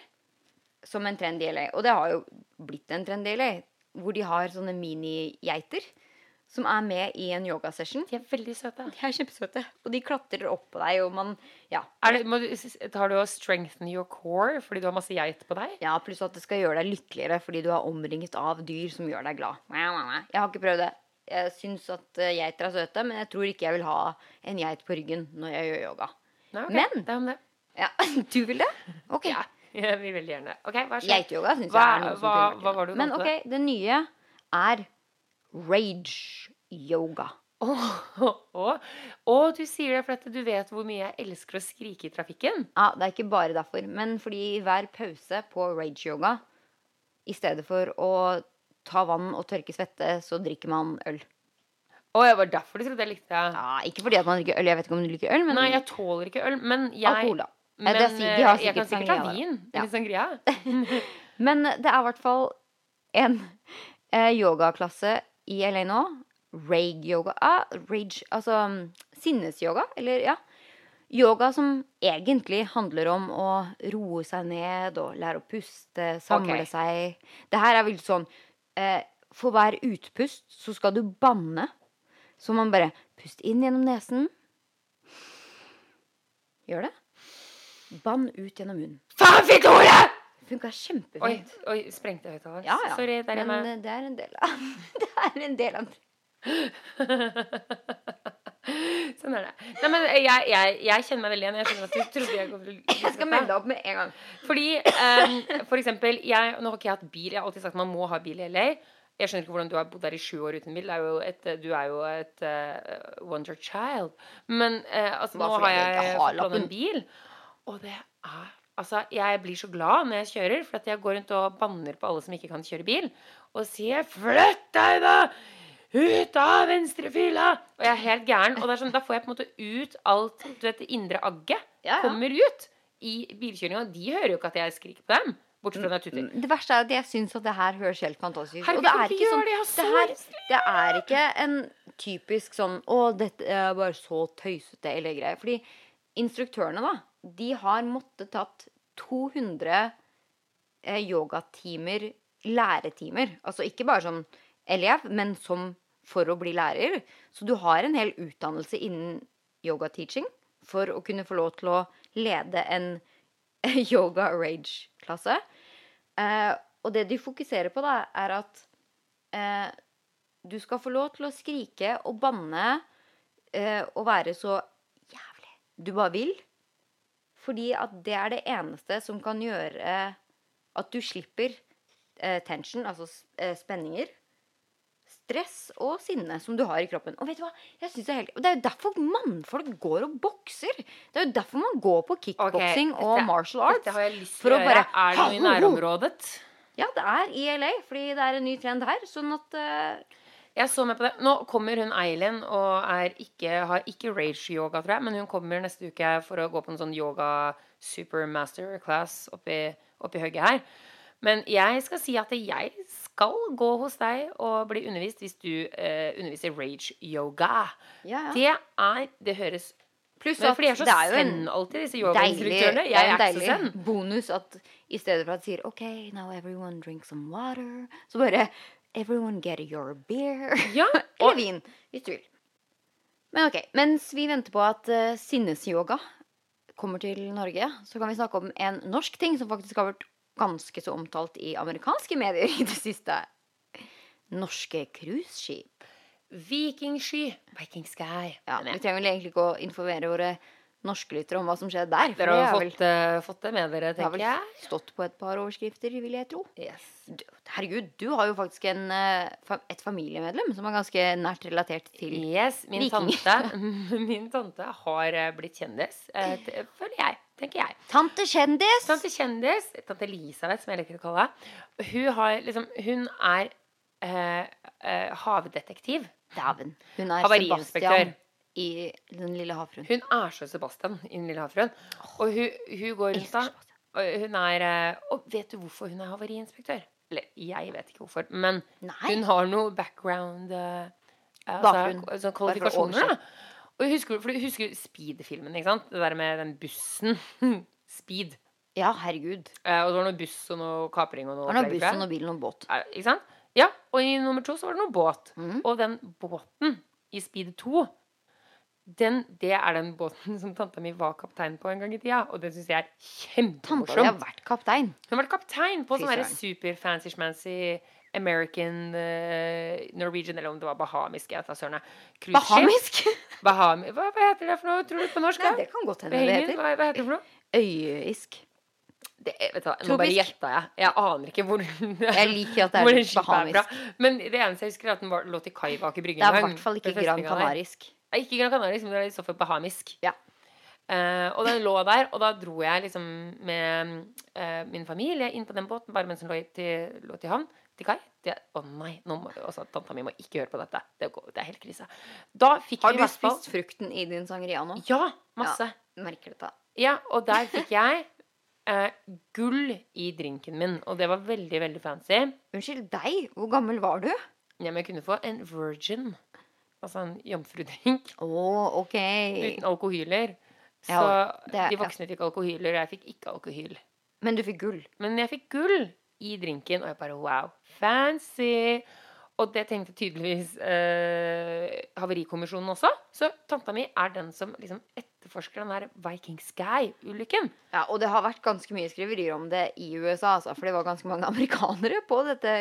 [SPEAKER 1] Som en trend i LA. Og det har jo blitt en trend i LA. Hvor de har sånne mini-geiter som er med i en yogasession.
[SPEAKER 2] De er veldig søte.
[SPEAKER 1] De er kjempesøte. Og de klatrer opp på deg, og man Ja.
[SPEAKER 2] Det, du, tar du og strengthen your core fordi du har masse geit på deg?
[SPEAKER 1] ja pluss at det skal gjøre deg lykkeligere fordi du er omringet av dyr som gjør deg glad. Jeg har ikke prøvd det. Jeg syns at eh, geiter er søte, men jeg tror ikke jeg vil ha en geit på ryggen når jeg gjør yoga.
[SPEAKER 2] Nei, okay.
[SPEAKER 1] Men-
[SPEAKER 2] det er om det.
[SPEAKER 1] Ja, Du vil det? Ok.
[SPEAKER 2] Ja, jeg vil veldig gjerne. Okay, hva
[SPEAKER 1] som
[SPEAKER 2] hva- hva var det du
[SPEAKER 1] Men ok, det nye er rage-yoga.
[SPEAKER 2] Åh, oh. oh, du sier det fordi du vet hvor mye jeg elsker å skrike i trafikken.
[SPEAKER 1] Ja, det er ikke bare derfor, men fordi hver pause på rage-yoga, i stedet for å ta vann og tørke svette, så drikker man øl.
[SPEAKER 2] Å, det var derfor du trodde jeg likte det.
[SPEAKER 1] Ja, ikke fordi at man drikker øl, jeg vet ikke om du liker øl, men
[SPEAKER 2] Nei, jeg tåler ikke øl, men jeg
[SPEAKER 1] alkohol, da.
[SPEAKER 2] Men
[SPEAKER 1] men
[SPEAKER 2] eh, jeg kan
[SPEAKER 1] sikkert sangria, ta
[SPEAKER 2] vin.
[SPEAKER 1] Ja.
[SPEAKER 2] Litt sangria.
[SPEAKER 1] Men det er i hvert fall en eh, yogaklasse i LA nå. Rage-yoga. Ah, rage, altså mm, sinnesyoga, eller ja. Yoga som egentlig handler om å roe seg ned og lære å puste, samle
[SPEAKER 2] okay.
[SPEAKER 1] seg. Det her er vel sånn eh, For hver utpust så skal du banne. Så man bare Pust inn gjennom nesen. Gjør det. Bann ut gjennom munnen.
[SPEAKER 2] Faen, fikk ordet!
[SPEAKER 1] Funka
[SPEAKER 2] Oi,
[SPEAKER 1] kjempefint.
[SPEAKER 2] oi, sprengte høyttaleren.
[SPEAKER 1] Ja, ja.
[SPEAKER 2] Sorry, der er
[SPEAKER 1] Men eh, det er en del av Det er en del av
[SPEAKER 2] Sånn er det. Nei, men jeg, jeg, jeg kjenner meg veldig igjen. Jeg skjønner at du trodde jeg kom til å
[SPEAKER 1] Jeg skal melde deg opp med en gang.
[SPEAKER 2] Fordi, um, for eksempel, jeg, nå har ikke jeg hatt bil. Jeg har alltid sagt man må ha bil i LA. Jeg skjønner ikke hvordan du har bodd der i sju år uten bil. Det er et, du er jo et uh, wonder child. Men uh, altså, nå har
[SPEAKER 1] jeg
[SPEAKER 2] jeg
[SPEAKER 1] har
[SPEAKER 2] fått en bil. Og det er Altså, jeg blir så glad når jeg kjører, for at jeg går rundt og banner på alle som ikke kan kjøre bil. Og sier 'flytt deg, da! Ut av venstrefila!' Og jeg er helt gæren. Og det sånn, da får jeg på en måte ut alt du vet, det indre agget.
[SPEAKER 1] Ja, ja.
[SPEAKER 2] Kommer ut i bilkjøringa. De hører jo ikke at jeg skriker på dem. Jeg tuter.
[SPEAKER 1] Det verste er at jeg syns at det her høres helt fantastisk ut. Og det er ikke sånn
[SPEAKER 2] det,
[SPEAKER 1] her, det er ikke en typisk sånn Å, dette er bare så tøysete eller greier. Fordi instruktørene, da, de har måttet tatt 200 eh, yogatimer, læretimer. Altså ikke bare som elev, men som for å bli lærer. Så du har en hel utdannelse innen yoga-teaching for å kunne få lov til å lede en yoga rage-klasse. Eh, og det de fokuserer på, da, er at eh, du skal få lov til å skrike og banne eh, og være så jævlig du bare vil. Fordi at det er det eneste som kan gjøre at du slipper eh, tension, altså eh, spenninger, stress og sinne som du har i kroppen. Og vet du hva? Jeg synes det, er helt, og det er jo derfor mannfolk går og bokser. Det er jo derfor man går på kickboksing
[SPEAKER 2] okay,
[SPEAKER 1] og martial arts.
[SPEAKER 2] Dette har jeg
[SPEAKER 1] for å
[SPEAKER 2] å
[SPEAKER 1] bare-
[SPEAKER 2] Er det noe i nærområdet?
[SPEAKER 1] Ja, det er i LA, fordi det er en ny trend her. Sånn at eh,
[SPEAKER 2] Jeg så med på det. Nå kommer hun Eileen og ikke, har ikke rage-yoga, tror jeg, men hun kommer neste uke for å gå på en sånn yoga supermaster class oppi, oppi høgget her. Men jeg skal si at jeg skal gå hos deg og bli undervist hvis du eh, underviser rage-yoga.
[SPEAKER 1] ja, ja.
[SPEAKER 2] Det er Det høres
[SPEAKER 1] Pluss at
[SPEAKER 2] de er så
[SPEAKER 1] det er jo en
[SPEAKER 2] alltid, disse yogainstruktørene. Jeg
[SPEAKER 1] er
[SPEAKER 2] ikke så zen.
[SPEAKER 1] bonus at i stedet for at de sier OK, now everyone drink some water, så bare Everyone get your beer.
[SPEAKER 2] Ja,
[SPEAKER 1] Eller vin, hvis du vil. Men ok, mens vi venter på at uh, sinnesyoga kommer til Norge, så kan vi snakke om en norsk ting som faktisk har vært ganske så omtalt i amerikanske medier i det siste. Norske cruiseskip.
[SPEAKER 2] Vikingsky. Viking Sky.
[SPEAKER 1] Ja, vi trenger vel egentlig ikke å informere våre norske lyttere om hva som skjedde der.
[SPEAKER 2] Dere har
[SPEAKER 1] har vel,
[SPEAKER 2] fått, eh, fått det med dere, tenker jeg.
[SPEAKER 1] det har vel
[SPEAKER 2] jeg.
[SPEAKER 1] stått på et par overskrifter, vil jeg tro.
[SPEAKER 2] Yes.
[SPEAKER 1] Herregud, du har jo faktisk en, eh, et familiemedlem som er ganske nært relatert til
[SPEAKER 2] Yes, min
[SPEAKER 1] vikinger.
[SPEAKER 2] tante, min tante har eh, blitt kjendis, eh, føler jeg. Tenker jeg.
[SPEAKER 1] Tante Kjendis!
[SPEAKER 2] Tante Kjendis, tante Elisabeth, som jeg liker å kalle henne, hun, har, liksom, hun er uh, uh, havdetektiv.
[SPEAKER 1] Dæven. Hun er. Sebastian i Den lille havfruen.
[SPEAKER 2] Hun er så Sebastian i Den lille havfruen. Og hun, hun går rundt da hun er Og vet du hvorfor hun er havariinspektør? Eller jeg vet ikke hvorfor, men
[SPEAKER 1] Nei.
[SPEAKER 2] hun har noe background eh. Altså, sånn kvalifikasjoner, da. Og husker, for du husker Speed-filmen, ikke sant? Det der med den bussen. Speed.
[SPEAKER 1] Ja, herregud.
[SPEAKER 2] Eh, og det var noe buss og noe kapring og noe
[SPEAKER 1] Det var noe buss og noe bil og noe båt.
[SPEAKER 2] Eh, Ikke sant? Ja, og i nummer to så var det noe båt.
[SPEAKER 1] Mm.
[SPEAKER 2] Og den båten i Speed 2 den, Det er den båten som tanta mi var kaptein på en gang i tida. Og det syns jeg er
[SPEAKER 1] Tanta di har vært kaptein.
[SPEAKER 2] Hun har vært kaptein på sånn super-fancy-schmancy American uh, Norwegian, eller om det var bahamisk. Jeg tar søren.
[SPEAKER 1] Bahamisk?
[SPEAKER 2] Bahami, hva, hva heter det for noe, tror du, på norsk?
[SPEAKER 1] Nei, det kan godt hende det heter.
[SPEAKER 2] Hva, hva heter det for noe?
[SPEAKER 1] Øyisk.
[SPEAKER 2] Det, vet du, hva, nå bare gjetta jeg. Jeg aner ikke hvor
[SPEAKER 1] Jeg liker at det er bahamisk.
[SPEAKER 2] er Men det eneste jeg husker, er at den var, lå til kai bak i bryggen.
[SPEAKER 1] Det er i hvert fall ikke Gran.
[SPEAKER 2] Nei, ikke Gran Canaria, men det var i så fall bahamisk.
[SPEAKER 1] Ja.
[SPEAKER 2] Uh, og den lå der, og da dro jeg liksom med uh, min familie inn på den båten bare mens den lå, til, lå til havn. Til kai. Å Å nei, nå må, også, tanta mi må ikke høre på dette. Det, går, det er helt krise.
[SPEAKER 1] Har du spist frukten i din sangeria nå?
[SPEAKER 2] Ja, masse.
[SPEAKER 1] Merker dette.
[SPEAKER 2] Ja, og der fikk jeg uh, gull i drinken min. Og det var veldig, veldig fancy.
[SPEAKER 1] Unnskyld deg, hvor gammel var du?
[SPEAKER 2] Ja, men jeg kunne få en virgin. Altså en jomfrudrink
[SPEAKER 1] Oh, ok.
[SPEAKER 2] uten alkohyler. Så
[SPEAKER 1] Ja, det er-
[SPEAKER 2] de voksne fikk alkohyler, og jeg fikk ikke alkohyl.
[SPEAKER 1] Men du fikk gull.
[SPEAKER 2] Men jeg fikk gull i drinken, og jeg bare wow, fancy. Og det tenkte tydeligvis eh, Havarikommisjonen også. Så tanta mi er den som liksom etterforsker den der Viking Sky-ulykken.
[SPEAKER 1] Ja, og det har vært ganske mye skriverier om det i USA, altså, for det var ganske mange amerikanere på dette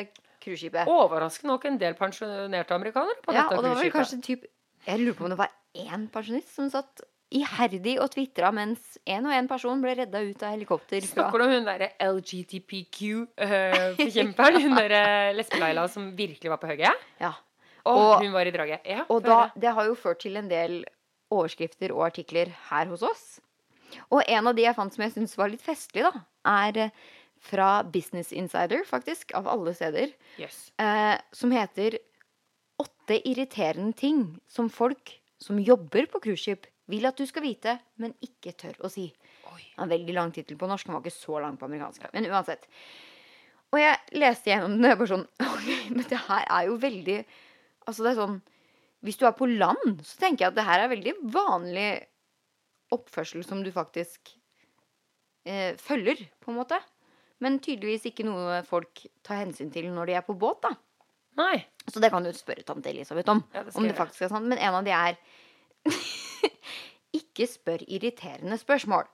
[SPEAKER 1] cruiseskipet.
[SPEAKER 2] Overraskende nok en del pensjonerte amerikanere på
[SPEAKER 1] Ja,
[SPEAKER 2] dette
[SPEAKER 1] og det var vel kanskje typ Jeg lurer på om det var én pensjonist som satt iherdig og tvitra mens én og én person ble redda ut av helikopter
[SPEAKER 2] Snakker du om hun derre LGTPQ-forkjemperen? hun derre lesbe-Laila som virkelig var på hugget?
[SPEAKER 1] Ja.
[SPEAKER 2] Og,
[SPEAKER 1] Og-
[SPEAKER 2] hun var i draget. Ja,
[SPEAKER 1] Og da, det har jo ført til en del overskrifter og artikler her hos oss. Og en av de jeg fant som jeg syns var litt festlig, da, er eh, fra Business Insider, faktisk, av alle steder,
[SPEAKER 2] yes.
[SPEAKER 1] eh, som heter 'Åtte irriterende ting som folk som jobber på cruiseskip, vil at du skal vite, men ikke tør å si'.
[SPEAKER 2] Oi.
[SPEAKER 1] En veldig lang tittel på norsk, den var ikke så lang på amerikansk. Men uansett. Og jeg leste gjennom den, og jeg bare sånn okay, men det her er jo veldig Altså, det er sånn Hvis du er på land, så tenker jeg at det her er veldig vanlig oppførsel som du faktisk eh, følger, på en måte. Men tydeligvis ikke noe folk tar hensyn til når de er på båt, da.
[SPEAKER 2] Nei.
[SPEAKER 1] Så det kan du spørre tante Elisabeth om.
[SPEAKER 2] Ja, det
[SPEAKER 1] om det faktisk er sant. Men en av de er Ikke spør irriterende spørsmål.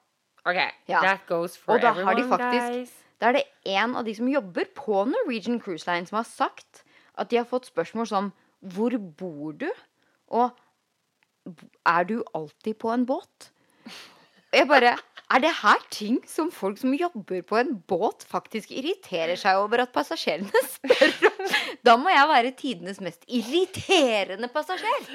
[SPEAKER 2] OK.
[SPEAKER 1] Ja.
[SPEAKER 2] That goes for
[SPEAKER 1] Og da har de
[SPEAKER 2] everyone,
[SPEAKER 1] faktisk-
[SPEAKER 2] guys.
[SPEAKER 1] Da er det en av de som jobber på Norwegian Cruise Line, som har sagt at de har fått spørsmål som Hvor bor du? Og er du alltid på en båt? Jeg bare Er det her ting som folk som jobber på en båt, faktisk irriterer seg over at passasjerene spør om? Da må jeg være tidenes mest irriterende passasjer.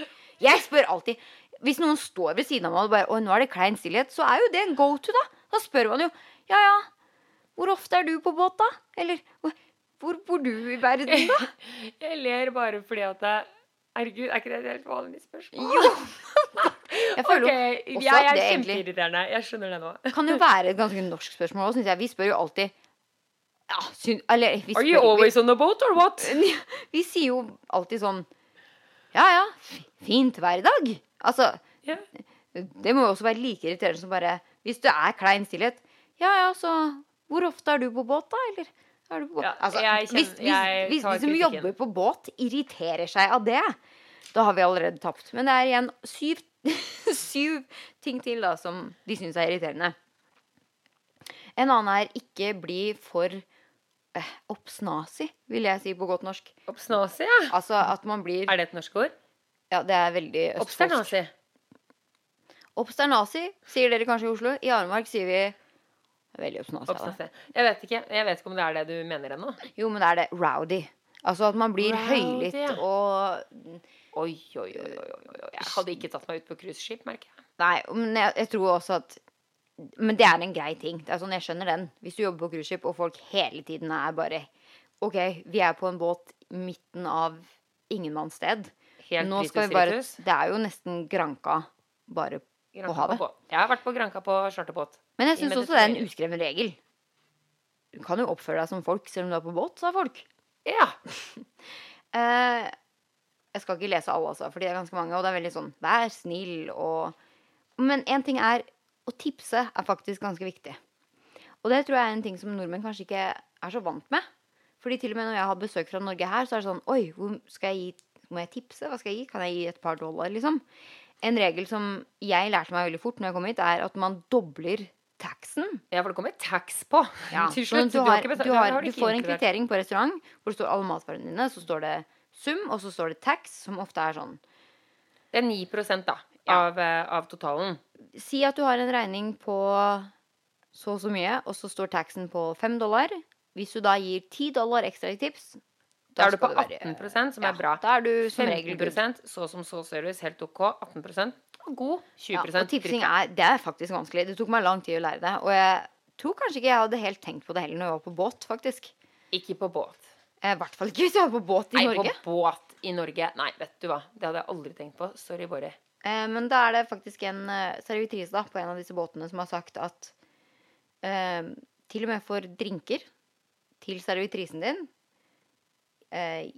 [SPEAKER 1] Jeg spør alltid. Hvis noen står ved siden av meg og bare Oi, nå er det klein stillhet, så er jo det en go to, da. Da spør man jo Ja ja, hvor ofte er du på båt, da? Eller hvor bor du i verden, da?
[SPEAKER 2] Jeg ler bare fordi at jeg Herregud, er ikke det et helt vanlig spørsmål?
[SPEAKER 1] Jo! Jeg føler
[SPEAKER 2] Ok,
[SPEAKER 1] også
[SPEAKER 2] jeg
[SPEAKER 1] at
[SPEAKER 2] er
[SPEAKER 1] det egentlig
[SPEAKER 2] kjempeirriterende. Jeg skjønner det nå.
[SPEAKER 1] kan jo være et ganske norsk spørsmål òg, syns jeg. Vi spør jo alltid ja, syn, Eller vi
[SPEAKER 2] Are you always on the boat or what?
[SPEAKER 1] vi, vi sier jo alltid sånn Ja ja, fint vær i dag. Altså,
[SPEAKER 2] yeah.
[SPEAKER 1] det må jo også være like irriterende som bare Hvis det er klein stillhet Ja ja, så Hvor ofte er du på båt, da? Eller er du på båt?
[SPEAKER 2] Ja,
[SPEAKER 1] altså,
[SPEAKER 2] kjenner-
[SPEAKER 1] hvis, hvis, hvis de som jobber på båt, irriterer seg av det, da har vi allerede tapt. Men det er igjen syv, syv ting til da som de syns er irriterende. En annen er ikke bli for eh, oppsnasig, vil jeg si på godt norsk.
[SPEAKER 2] Oppsnasig, ja.
[SPEAKER 1] Altså at man blir
[SPEAKER 2] Er det et norsk ord?
[SPEAKER 1] Ja, det er veldig østfoldsk.
[SPEAKER 2] Oppsternasi,
[SPEAKER 1] Obsternasi sier dere kanskje i Oslo. I Aremark sier vi Veldig obsternasi. av
[SPEAKER 2] Jeg vet ikke Jeg vet ikke om det er det du mener ennå.
[SPEAKER 1] Jo, men det er det rowdy. Altså at man blir høylytt
[SPEAKER 2] ja.
[SPEAKER 1] og
[SPEAKER 2] Oi, oi, oi, oi, oi. Jeg hadde ikke tatt meg ut på cruiseskip, merker jeg.
[SPEAKER 1] Nei, men jeg, jeg tror også at Men det er en grei ting. Det er sånn, Jeg skjønner den. Hvis du jobber på cruiseskip, og folk hele tiden er bare OK, vi er på en båt midten av ingenmannssted.
[SPEAKER 2] Helt
[SPEAKER 1] Nå skal vi bare Det er jo nesten Granka bare
[SPEAKER 2] Granka
[SPEAKER 1] på havet.
[SPEAKER 2] På. Jeg har vært på Granka på charterbåt.
[SPEAKER 1] Men jeg syns også det er en uskreven regel. Du kan jo oppføre deg som folk selv om du er på båt, sa folk.
[SPEAKER 2] Ja.
[SPEAKER 1] Eh, jeg skal ikke lese alle, altså, for de er ganske mange. Og det er veldig sånn vær snill og Men én ting er å tipse er faktisk ganske viktig. Og det tror jeg er en ting som nordmenn kanskje ikke er så vant med. Fordi til og med når jeg har besøk fra Norge her, så er det sånn Oi, hvor skal jeg gi Må jeg tipse? Hva skal jeg gi? Kan jeg gi et par dollar, liksom? En regel som jeg lærte meg veldig fort når jeg kom hit, er at man dobler taxen.
[SPEAKER 2] ja, for det kommer tax på.
[SPEAKER 1] Ja,
[SPEAKER 2] Til slutt.
[SPEAKER 1] du, har, du, har,
[SPEAKER 2] har
[SPEAKER 1] du får en kvittering på restaurant hvor det står alle matvarene dine. Så står det sum, og så står det tax, som ofte er sånn
[SPEAKER 2] Det er 9 da, av, eh, av totalen.
[SPEAKER 1] Si at du har en regning på så og så mye, og så står taxen på 5 dollar. Hvis du da gir 10 dollar ekstra i tips,
[SPEAKER 2] Da er du på
[SPEAKER 1] skal være-
[SPEAKER 2] 18 som
[SPEAKER 1] ja,
[SPEAKER 2] er bra.
[SPEAKER 1] Da er du som regel
[SPEAKER 2] 15 så som så service, helt OK. 18 god. 20
[SPEAKER 1] Ja, og tipsing er, det er faktisk vanskelig. Det tok meg lang tid å lære det. Og jeg tror kanskje ikke jeg hadde helt tenkt på det heller når jeg var på båt, faktisk.
[SPEAKER 2] Ikke på båt.
[SPEAKER 1] Eh, I hvert fall ikke hvis du er på båt i
[SPEAKER 2] Nei,
[SPEAKER 1] Norge.
[SPEAKER 2] på båt i Norge. Nei, vet du hva. Det hadde jeg aldri tenkt på. Sorry, Bård.
[SPEAKER 1] Eh, men da er det faktisk en eh, servitrise da, på en av disse båtene som har sagt at eh, til og med for drinker til servitrisen din eh,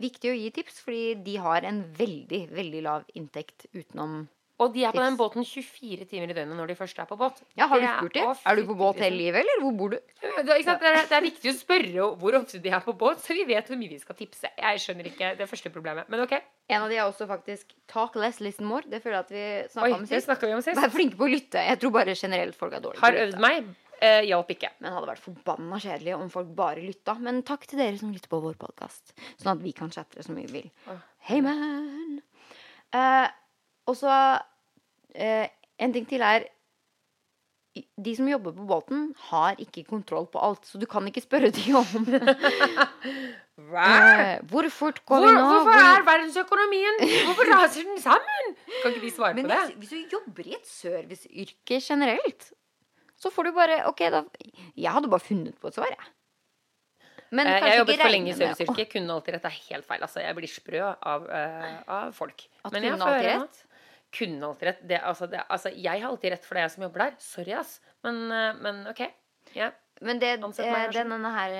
[SPEAKER 1] Viktig å gi tips, fordi de har en veldig, veldig lav inntekt utenom
[SPEAKER 2] Og de er på den båten 24 timer i døgnet når de først er på båt.
[SPEAKER 1] Ja, har du
[SPEAKER 2] Det
[SPEAKER 1] spurt dem? Er du på båt hele livet, eller hvor bor du?
[SPEAKER 2] Det er? Det, er, det er viktig å spørre hvor ofte de er på båt, så vi vet hvor mye vi skal tipse. Jeg skjønner ikke det første problemet. Men OK.
[SPEAKER 1] En av de er også faktisk talk less, listen more. Det føler jeg at vi
[SPEAKER 2] Oi,
[SPEAKER 1] snakka om
[SPEAKER 2] det
[SPEAKER 1] sist.
[SPEAKER 2] snakka vi om sist.
[SPEAKER 1] Vær flinke på å lytte. Jeg tror bare generelt folk er dårlige
[SPEAKER 2] Har øvd meg. Eh, hjalp ikke.
[SPEAKER 1] Men hadde vært forbanna kjedelig om folk bare lytta. Men takk til dere som lytter på vår podkast, sånn at vi kan chatte så mye vi vil. Hei, man! Eh, og så eh, En ting til er De som jobber på båten, har ikke kontroll på alt, så du kan ikke spørre dem om Hva? Hvor fort går
[SPEAKER 2] Hvor,
[SPEAKER 1] vi nå?
[SPEAKER 2] hvorfor
[SPEAKER 1] Hvor-
[SPEAKER 2] er verdensøkonomien Hvorfor raser den sammen? Kan ikke vi svare
[SPEAKER 1] Men
[SPEAKER 2] på det?
[SPEAKER 1] hvis, hvis du jobber i et serviceyrke generelt, så får du bare Ok, da Jeg hadde bare funnet på et svar, jeg. Men
[SPEAKER 2] Eh, Jeg jobbet for lenge i serviceyrket. Kunne alltid rett. Det er helt feil. Altså, jeg blir sprø av, uh, av folk.
[SPEAKER 1] At
[SPEAKER 2] Men jeg
[SPEAKER 1] kunne alltid rett?
[SPEAKER 2] Kunne alltid rett. Det, altså, det, altså, jeg har alltid rett, for det jeg som jobber der. Sorry, ass. Men, eh, men OK. Yeah.
[SPEAKER 1] Men det
[SPEAKER 2] meg,
[SPEAKER 1] eh, den denne her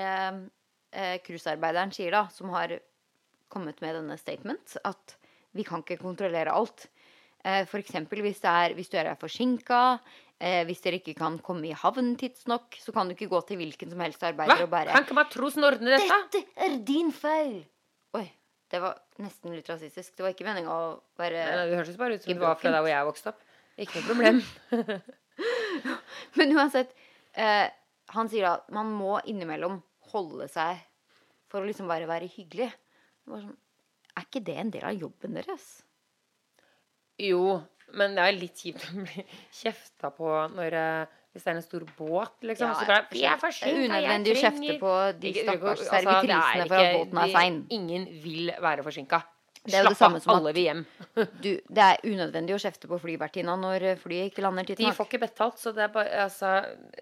[SPEAKER 1] eh, sier, da, som har kommet med denne statement, at vi kan ikke kontrollere alt. Eh, eksempel hvis, er, hvis du er forsinka, eh, hvis dere ikke kan komme i havn tidsnok, så kan du ikke gå til hvilken som helst arbeider
[SPEAKER 2] Hva?
[SPEAKER 1] og bare
[SPEAKER 2] Kan ikke matrosen ordne dette?
[SPEAKER 1] Dette er din feil! Oi, det var nesten litt rasistisk. Det var ikke meninga å være
[SPEAKER 2] Nei, det hørtes bare ut som det var fra der hvor jeg vokste opp. Ikke noe problem.
[SPEAKER 1] Men uansett, eh, han sier at man må innimellom holde seg for å liksom bare være hyggelig. Det var sånn, er ikke det en del av jobben deres?
[SPEAKER 2] Jo, men det er litt kjipt å bli kjefta på når eh, Hvis det er en stor båt, liksom. så bare, jeg, er
[SPEAKER 1] er unødvendig å kjefte på de stakkars
[SPEAKER 2] altså, er
[SPEAKER 1] servitrisene for at båten er sein.
[SPEAKER 2] Ingen vil være forsinka.
[SPEAKER 1] Det er jo det samme som
[SPEAKER 2] alle vil hjem.
[SPEAKER 1] Du, det er unødvendig å kjefte på flyvertinna når eh, flyet ikke lander
[SPEAKER 2] De får ikke betalt, så det er bare Altså,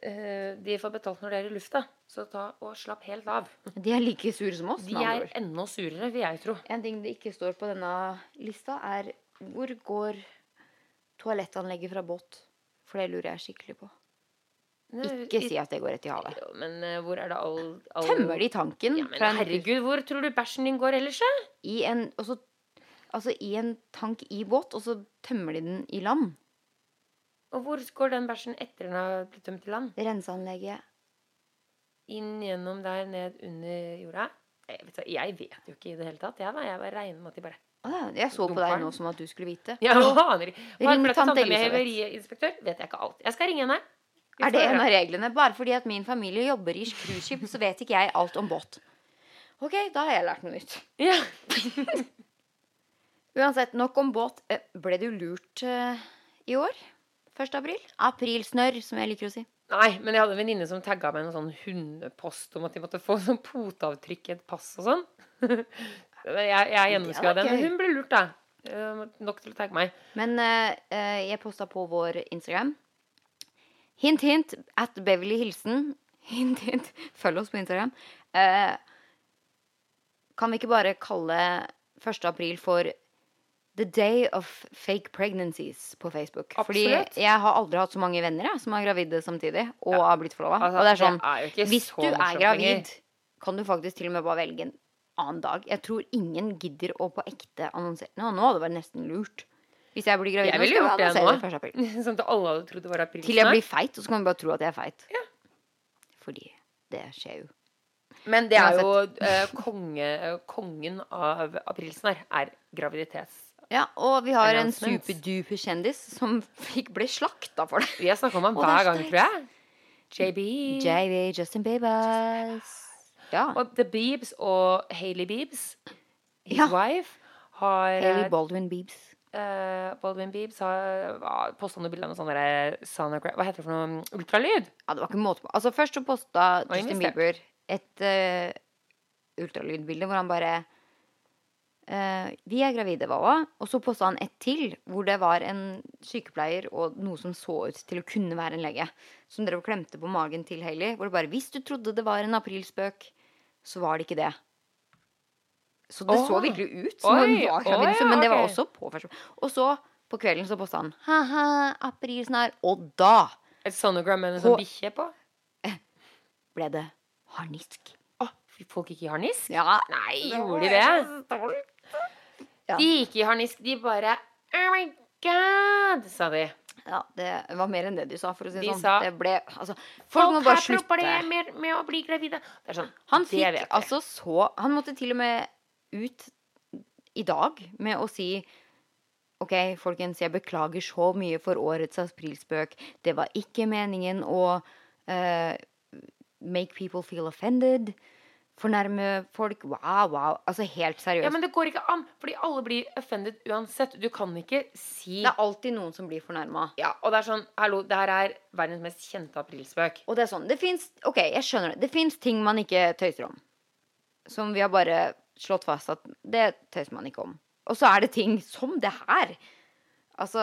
[SPEAKER 2] eh, de får betalt når de er i lufta. Så ta og slapp helt av.
[SPEAKER 1] De er like sure som oss.
[SPEAKER 2] De er enda surere, vil jeg tro.
[SPEAKER 1] En ting det ikke står på denne lista, er hvor går toalettanlegget fra båt? For det lurer jeg skikkelig på. Ikke si at det går rett i havet.
[SPEAKER 2] Jo, Men uh, hvor er det all, all
[SPEAKER 1] Tømmer de tanken
[SPEAKER 2] Ja, men
[SPEAKER 1] en,
[SPEAKER 2] herregud, hvor tror du bæsjen din går ellers, da?
[SPEAKER 1] i, en, også, altså, i en tank i båt, og så tømmer de den i land?
[SPEAKER 2] Og hvor går den bæsjen etter den har blitt tømt i land?
[SPEAKER 1] Renseanlegget
[SPEAKER 2] Inn gjennom der, ned under jorda? Jeg vet, jeg vet jo ikke i det hele tatt. Jeg, da. jeg bare regner med at de bare
[SPEAKER 1] Jeg så på deg nå som at du skulle vite.
[SPEAKER 2] Ja, aner ikke. Er
[SPEAKER 1] Ring tante
[SPEAKER 2] med
[SPEAKER 1] Elisabeth.
[SPEAKER 2] Vet jeg ikke alt. Jeg skal ringe henne.
[SPEAKER 1] Er det en av reglene? Bare fordi at min familie jobber i cruiseskip, så vet ikke jeg alt om båt. Ok, da har jeg lært noe nytt.
[SPEAKER 2] Ja.
[SPEAKER 1] Uansett, nok om båt. Eh, Ble du lurt uh, i år. 1. april. Aprilsnørr, som jeg liker å si.
[SPEAKER 2] Nei, men jeg hadde en venninne som tagga meg en sånn hundepost om at de måtte få sånn poteavtrykk i et pass og sånn. jeg jeg gjennomskua den, men hun ble lurt, da. Uh, Nok til å tagge meg.
[SPEAKER 1] Men uh, jeg posta på vår Instagram. Hint, hint, at Beverly Hilsen. Hint, hint. Følg oss på Instagram. Eh, kan vi ikke bare kalle 1. april for The Day of Fake Pregnancies på Facebook?
[SPEAKER 2] Absolutt.
[SPEAKER 1] Fordi jeg har aldri hatt så mange venner jeg, som er gravide samtidig og
[SPEAKER 2] Ja.
[SPEAKER 1] har blitt forlova.
[SPEAKER 2] Altså,
[SPEAKER 1] og det er sånn,
[SPEAKER 2] det er
[SPEAKER 1] hvis du er gravid, kan du faktisk til og med bare velge en annen dag. Jeg tror ingen gidder å på ekte annonsere Nå, nå hadde det vært nesten lurt. Hvis jeg blir gravid
[SPEAKER 2] Jeg ville gjort det nå.
[SPEAKER 1] 1. april.
[SPEAKER 2] Sånn at alle hadde trodd det var april
[SPEAKER 1] Til jeg blir feit, og så kan man bare tro at jeg er feit.
[SPEAKER 2] Ja.
[SPEAKER 1] Fordi det skjer jo.
[SPEAKER 2] Men det er jo eh, konge, eh, kongen av aprilsnarr er graviditets...
[SPEAKER 1] Ja, og vi har en superduper kjendis som fikk ble slakta for det.
[SPEAKER 2] Vi har snakka om ham
[SPEAKER 1] er
[SPEAKER 2] hver gang, tror jeg. JB.
[SPEAKER 1] JB, Justin Bieber. Ja.
[SPEAKER 2] Og The Beebs og Hailey Beebs, his
[SPEAKER 1] Ja.
[SPEAKER 2] wife, har
[SPEAKER 1] Hailey Baldwin Biebs.
[SPEAKER 2] Eh, Baldwin Beebs har posta noen bilder av noe sånn derre Hva heter det for noe? Ultralyd?
[SPEAKER 1] Ja, det var ikke måte på. Altså, først så posta Justin. Bieber et uh, ultralydbilde hvor han bare uh, Vi er gravide, Wawa. Og så posta han et til hvor det var en sykepleier og noe som så ut til å kunne være en lege. Som drev og klemte på magen til Hailey. Hvor det bare Hvis du trodde det var en aprilspøk, så var det ikke det. Så det så virkelig ut som hun var gravid.
[SPEAKER 2] oh,
[SPEAKER 1] ja, Men det var
[SPEAKER 2] okay.
[SPEAKER 1] også på første Og så på kvelden så posta han ha-ha, aprilsnarr. Og da
[SPEAKER 2] Et sonogram med en sånn bikkje på?
[SPEAKER 1] ble det harnisk.
[SPEAKER 2] Oh, folk gikk i harnisk?
[SPEAKER 1] Ja.
[SPEAKER 2] Nei, gjorde de det?
[SPEAKER 1] Ja.
[SPEAKER 2] De gikk i harnisk, de bare Oh my god, sa de.
[SPEAKER 1] Ja, det var mer enn det de sa, for å si
[SPEAKER 2] De
[SPEAKER 1] sånn.
[SPEAKER 2] sa-
[SPEAKER 1] det ble Altså, folk må bare slutte.
[SPEAKER 2] problemer med å bli gravide. Det er sånn,
[SPEAKER 1] Han
[SPEAKER 2] det
[SPEAKER 1] fikk altså så Han måtte til og med ut i dag med å si OK, folkens, jeg beklager så mye for årets aprilspøk. Det var ikke meningen å uh, make people feel offended. Fornærme folk. Wow, wow. Altså helt seriøst.
[SPEAKER 2] Ja, men det går ikke an, fordi alle blir offended uansett. Du kan ikke si
[SPEAKER 1] det er alltid noen som blir fornærma.
[SPEAKER 2] Ja, og det er sånn, hallo, det her er verdens mest kjente aprilspøk.
[SPEAKER 1] Og det er sånn, det fins Ok, jeg skjønner det. Det fins ting man ikke tøyser om. Som vi har bare slått fast at det tøyser man ikke om. Og så er det ting som det her. Altså,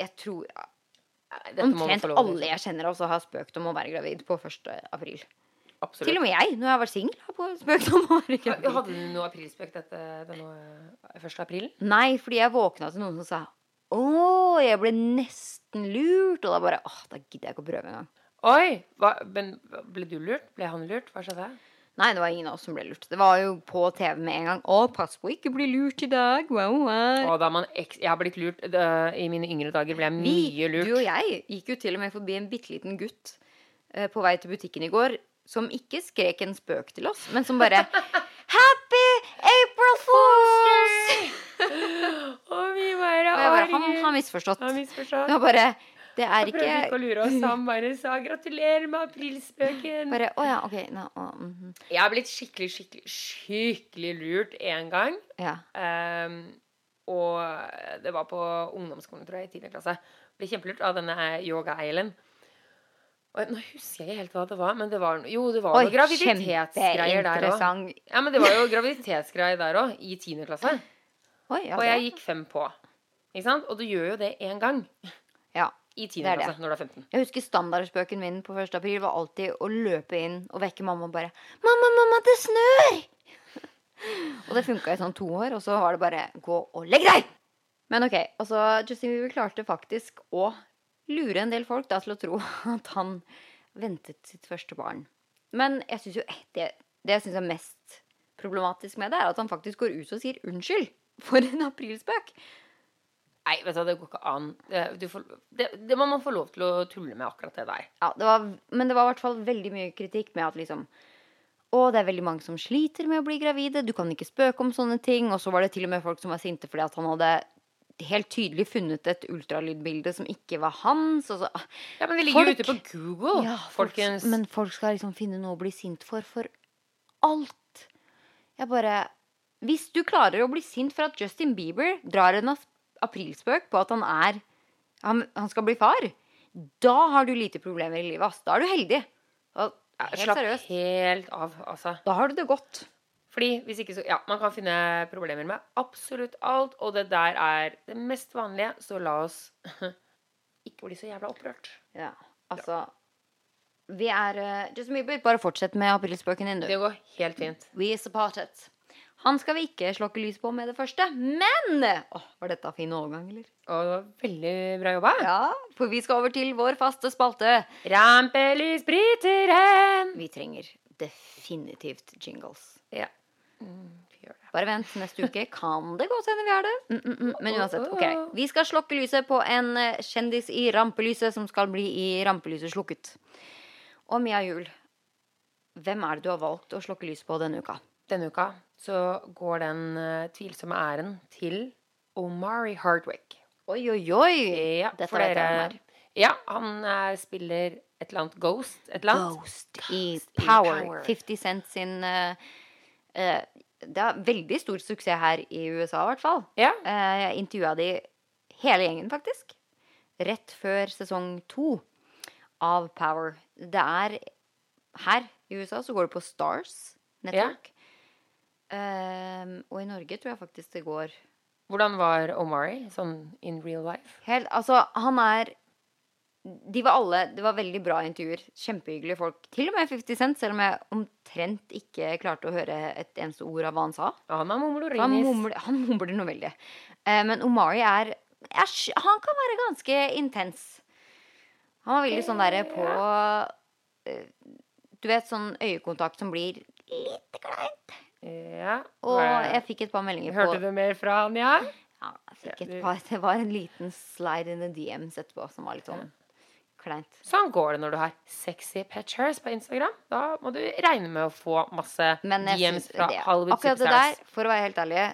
[SPEAKER 1] jeg tror Omtrent alle jeg kjenner også har spøkt om å være gravid på 1. april.
[SPEAKER 2] Absolutt.
[SPEAKER 1] Til og med jeg, når jeg var singel, har på- spøkt om å være gravid.
[SPEAKER 2] Hadde du noe aprilspøk dette denne eh, 1. april?
[SPEAKER 1] Nei, fordi jeg våkna til noen som sa å, jeg ble nesten lurt. Og da bare åh, da gidder jeg ikke å prøve engang.
[SPEAKER 2] Oi! Hva, men ble du lurt? Ble han lurt? Hva skjedde?
[SPEAKER 1] Nei, det var ingen av oss som ble lurt. Det var jo på TV med en gang. Å, pass på ikke bli lurt i dag. Wow, wow.
[SPEAKER 2] Å, da man jeg har blitt lurt. uh, I mine yngre dager ble jeg
[SPEAKER 1] Vi,
[SPEAKER 2] mye lurt.
[SPEAKER 1] du og jeg, gikk jo til og med forbi en bitte liten gutt uh, på vei til butikken i går som ikke skrek en spøk til oss, men som bare Happy April Fools!
[SPEAKER 2] Og vi bare
[SPEAKER 1] Og jeg bare, han har misforstått.
[SPEAKER 2] han har misforstått.
[SPEAKER 1] Det var bare Det er
[SPEAKER 2] ikke prøvde ikke å lure oss. Han bare sa 'gratulerer med aprilspøken'.
[SPEAKER 1] bare oh ja, OK. No, oh, mm -hmm.
[SPEAKER 2] Jeg har blitt skikkelig, skikkelig, skikkelig lurt én gang.
[SPEAKER 1] Ja.
[SPEAKER 2] Um, og det var på ungdomsskolen, tror jeg, i 10. klasse. Ble kjempelurt av denne Yoga Island. Og nå husker jeg ikke helt hva det var, men det var, jo, det var
[SPEAKER 1] Oi,
[SPEAKER 2] noe graviditetsgreier der òg. Ja, men det var jo graviditetsgreier der òg, i 10. klasse.
[SPEAKER 1] Oi, ja,
[SPEAKER 2] Og jeg gikk fem på. Ikke sant? Og du gjør jo det én gang. I 10.
[SPEAKER 1] Det
[SPEAKER 2] når du er 15.
[SPEAKER 1] Jeg husker standardspøken min på 1. april var alltid å løpe inn og vekke mamma og bare 'Mamma, mamma, det snør!' og det funka i sånn to år, og så var det bare 'gå og legg deg'! Men OK. Altså, Justin Bieber klarte faktisk å lure en del folk da, til å tro at han ventet sitt første barn. Men jeg synes jo det, det jeg syns er mest problematisk med det, er at han faktisk går ut og sier unnskyld for en aprilspøk.
[SPEAKER 2] Nei, vet du det går ikke an. Det, du får, det, det må man få lov til å tulle med akkurat det der.
[SPEAKER 1] Ja, det var, men det var i hvert fall veldig mye kritikk med at liksom Å, det er veldig mange som sliter med å bli gravide. Du kan ikke spøke om sånne ting. Og så var det til og med folk som var sinte fordi at han hadde helt tydelig funnet et ultralydbilde som ikke var hans. Så,
[SPEAKER 2] Ja, men det ligger jo ute på Google,
[SPEAKER 1] ja, folk,
[SPEAKER 2] folkens.
[SPEAKER 1] men folk skal liksom finne noe å bli sint for for alt. Jeg bare Hvis du klarer å bli sint for at Justin Bieber drar en aprilspøk på at han er han, han skal bli far, da har du lite problemer i livet. Da er du heldig. Da,
[SPEAKER 2] Ja,
[SPEAKER 1] helt
[SPEAKER 2] Slapp
[SPEAKER 1] seriøst.
[SPEAKER 2] helt av, altså.
[SPEAKER 1] Da har du det godt.
[SPEAKER 2] Fordi hvis ikke så Ja, man kan finne problemer med absolutt alt, og det der er det mest vanlige, så la oss ikke bli så jævla opprørt.
[SPEAKER 1] Ja, altså Vi er uh, Justin Bieber, bare fortsett med aprilspøken din, du.
[SPEAKER 2] Det går helt fint.
[SPEAKER 1] We support it. Han skal vi ikke slokke lys på med det første, men Åh, Var dette fin overgang, eller?
[SPEAKER 2] Å, veldig bra jobba.
[SPEAKER 1] Ja, for vi skal over til vår faste spalte.
[SPEAKER 2] Rampelysbryteren!
[SPEAKER 1] Vi trenger definitivt jingles.
[SPEAKER 2] Ja. Mm, vi gjør det.
[SPEAKER 1] Bare vent, neste uke kan det godt hende vi har det. Mm, mm, mm. Men uansett, ok. Vi skal slokke lyset på en eh, kjendis i rampelyset som skal bli i rampelyset slukket. Og Mia Juel, hvem er det du har valgt å slokke lys på denne uka?
[SPEAKER 2] Denne uka så går den eh, tvilsomme æren til Omari Hardwick.
[SPEAKER 1] Oi, oi, oi!
[SPEAKER 2] Ja,
[SPEAKER 1] Dette vet jeg hvem er.
[SPEAKER 2] Ja, han eh, spiller et eller annet Ghost. Et eller annet.
[SPEAKER 1] Ghost i
[SPEAKER 2] Ghost
[SPEAKER 1] Power.
[SPEAKER 2] Power.
[SPEAKER 1] 50 Cent sin uh, uh, Det er veldig stor suksess her i USA, i hvert fall.
[SPEAKER 2] Ja.
[SPEAKER 1] Uh, jeg intervjua de hele gjengen, faktisk. Rett før sesong to av Power. Det er Her i USA så går det på Stars Network. Eh, og i Norge tror jeg faktisk det går
[SPEAKER 2] Hvordan var Omari sånn in real life?
[SPEAKER 1] Helt, altså, han er De var alle Det var veldig bra intervjuer. Kjempehyggelige folk. Til og med 50 Cent, selv om jeg omtrent ikke klarte å høre et eneste ord av hva han sa.
[SPEAKER 2] Ja, han er
[SPEAKER 1] mumlorinis. han mumler noe veldig. Uh, men Omari er, er Han kan være ganske intens. Han var veldig sånn derre på uh, Du vet, sånn øyekontakt som blir litt kleint.
[SPEAKER 2] Ja.
[SPEAKER 1] Og jeg fikk et par meldinger på
[SPEAKER 2] Hørte du mer fra han, ja?
[SPEAKER 1] Ja, jeg fikk et par, det var en liten slide in the DMs etterpå som var litt sånn kleint.
[SPEAKER 2] Sånn går det når du har sexy pictures på Instagram. Da må du regne med å få masse DMs fra
[SPEAKER 1] det,
[SPEAKER 2] Hollywood
[SPEAKER 1] akkurat det der, for å være helt ærlig,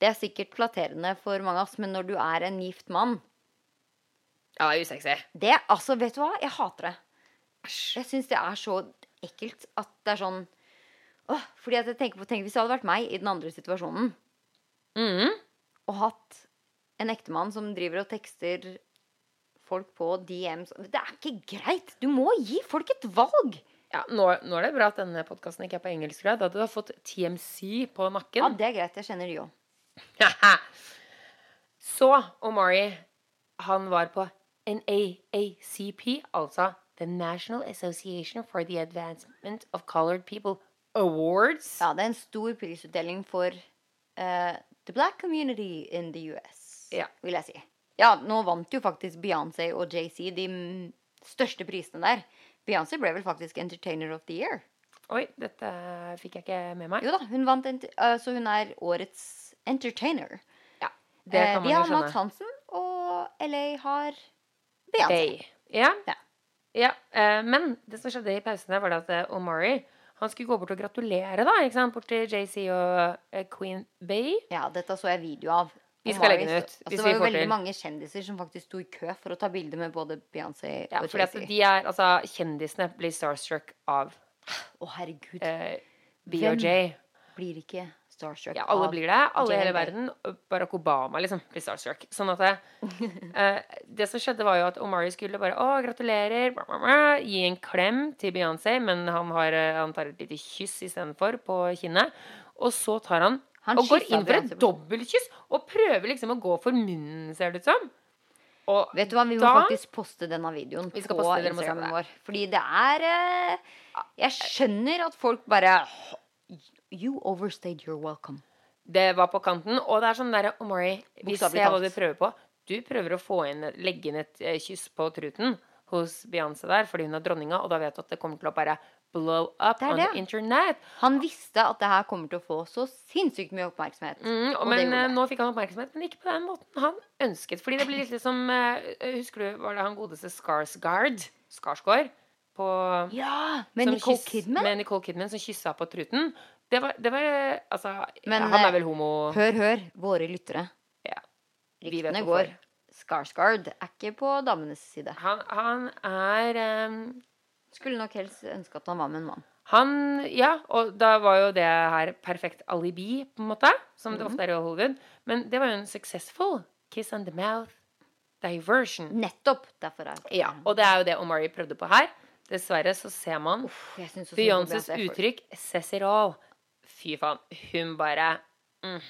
[SPEAKER 1] det er sikkert flatterende for mange av oss, men når du er en gift mann
[SPEAKER 2] Ja, det er usexy.
[SPEAKER 1] Det, altså, vet du hva? Jeg hater det. Jeg syns det er så ekkelt at det er sånn åh, Fordi at jeg tenker på Tenk hvis det hadde vært meg i den andre situasjonen
[SPEAKER 2] Mm.
[SPEAKER 1] og hatt en ektemann som driver og tekster folk på DMs Det er ikke greit! Du må gi folk et valg!
[SPEAKER 2] Ja, nå, nå er det bra at denne podkasten ikke er på engelsk. Da hadde du har fått TMC på nakken.
[SPEAKER 1] Ja, det er greit. Jeg kjenner de òg.
[SPEAKER 2] Så Omari, han var på NAACP, altså The National Association for the Advancement of Colored People Awards.
[SPEAKER 1] Ja, det er en stor prisutdeling for uh, the black community in the US,
[SPEAKER 2] Ja.
[SPEAKER 1] vil jeg si. Ja, nå vant jo faktisk Beyoncé og JC de største prisene der. Beyoncé ble vel faktisk Entertainer of the Year.
[SPEAKER 2] Oi, dette fikk jeg ikke med meg.
[SPEAKER 1] Jo da, hun vant, eh, så hun er årets entertainer.
[SPEAKER 2] Ja, det
[SPEAKER 1] Eh,
[SPEAKER 2] kan
[SPEAKER 1] vi
[SPEAKER 2] man jo
[SPEAKER 1] har Mads. Hansen, og LA har Beyoncé.
[SPEAKER 2] Ja.
[SPEAKER 1] Ja.
[SPEAKER 2] ja. Uh, men det som skjedde i pausen var at eh, Omari han skulle gå bort og gratulere da, ikke sant? bort til JC og eh, Queen Bay.
[SPEAKER 1] Ja, dette så jeg video av.
[SPEAKER 2] Vi skal legge den ut,
[SPEAKER 1] Altså, det var jo veldig
[SPEAKER 2] til.
[SPEAKER 1] mange kjendiser som faktisk sto i kø for å ta bilde med både Beyoncé
[SPEAKER 2] Ja,
[SPEAKER 1] og JC.
[SPEAKER 2] er, altså, Kjendisene blir starstruck av
[SPEAKER 1] Å, herregud.
[SPEAKER 2] eh, BOJ.
[SPEAKER 1] Blir ikke starstruck
[SPEAKER 2] Ja, alle blir det. Alle i hele verden. Barack Obama liksom blir starstruck. Sånn at det, eh, det som skjedde, var jo at Omari skulle bare Å, gratulerer. bla, bla, bla, Gi en klem til Beyoncé, men han, har, eh, han tar et lite kyss istedenfor på kinnet. Og så tar han,
[SPEAKER 1] Han
[SPEAKER 2] og går inn for et dobbeltkyss og prøver liksom å gå for munnen, ser det ut som. Og
[SPEAKER 1] Vet du hva, Vi må
[SPEAKER 2] da
[SPEAKER 1] faktisk poste denne videoen
[SPEAKER 2] Vi
[SPEAKER 1] på Instagramen vår. Fordi det er eh, Jeg skjønner at folk bare You overstayed your welcome.
[SPEAKER 2] Det var på kanten. Og det er sånn derre Omari, vi ser hva du prøver på. Du prøver å få inn, legge inn et eh, kyss på truten hos Beyoncé der, fordi hun er dronninga, og da vet du at det kommer til å bare blow up
[SPEAKER 1] Det er
[SPEAKER 2] on
[SPEAKER 1] det.
[SPEAKER 2] the internet.
[SPEAKER 1] Han visste at det her kommer til å få så sinnssykt mye oppmerksomhet.
[SPEAKER 2] Mm, og
[SPEAKER 1] Og
[SPEAKER 2] men eh, nå fikk han oppmerksomhet, men ikke på den måten han ønsket. Fordi det blir litt som eh, Husker du, var det han godeste Skarsgård? Skarsgård? På
[SPEAKER 1] Ja! Med Nicole
[SPEAKER 2] kyss-
[SPEAKER 1] Kidman.
[SPEAKER 2] Med Nicole Kidman som kyssa på truten. Det var, det var eh, Altså,
[SPEAKER 1] Men,
[SPEAKER 2] han
[SPEAKER 1] eh,
[SPEAKER 2] er vel homo...
[SPEAKER 1] Hør, hør, våre lyttere.
[SPEAKER 2] Ja. Vi vet
[SPEAKER 1] Ryktene går. Skarsgard er ikke på damenes side.
[SPEAKER 2] Han, han er um,
[SPEAKER 1] Skulle nok helst ønske at han var med en mann.
[SPEAKER 2] Han Ja, og da var jo det her perfekt alibi, på en måte. Som
[SPEAKER 1] Mhm.
[SPEAKER 2] det ofte er i Hollywood. Men det var jo en successful kiss on the mouth. diversion.
[SPEAKER 1] Nettopp. Derfor er
[SPEAKER 2] Ja, og det er jo det Omari prøvde på her. Dessverre så ser man Beyoncés uttrykk all. Fy faen. Hun bare mm.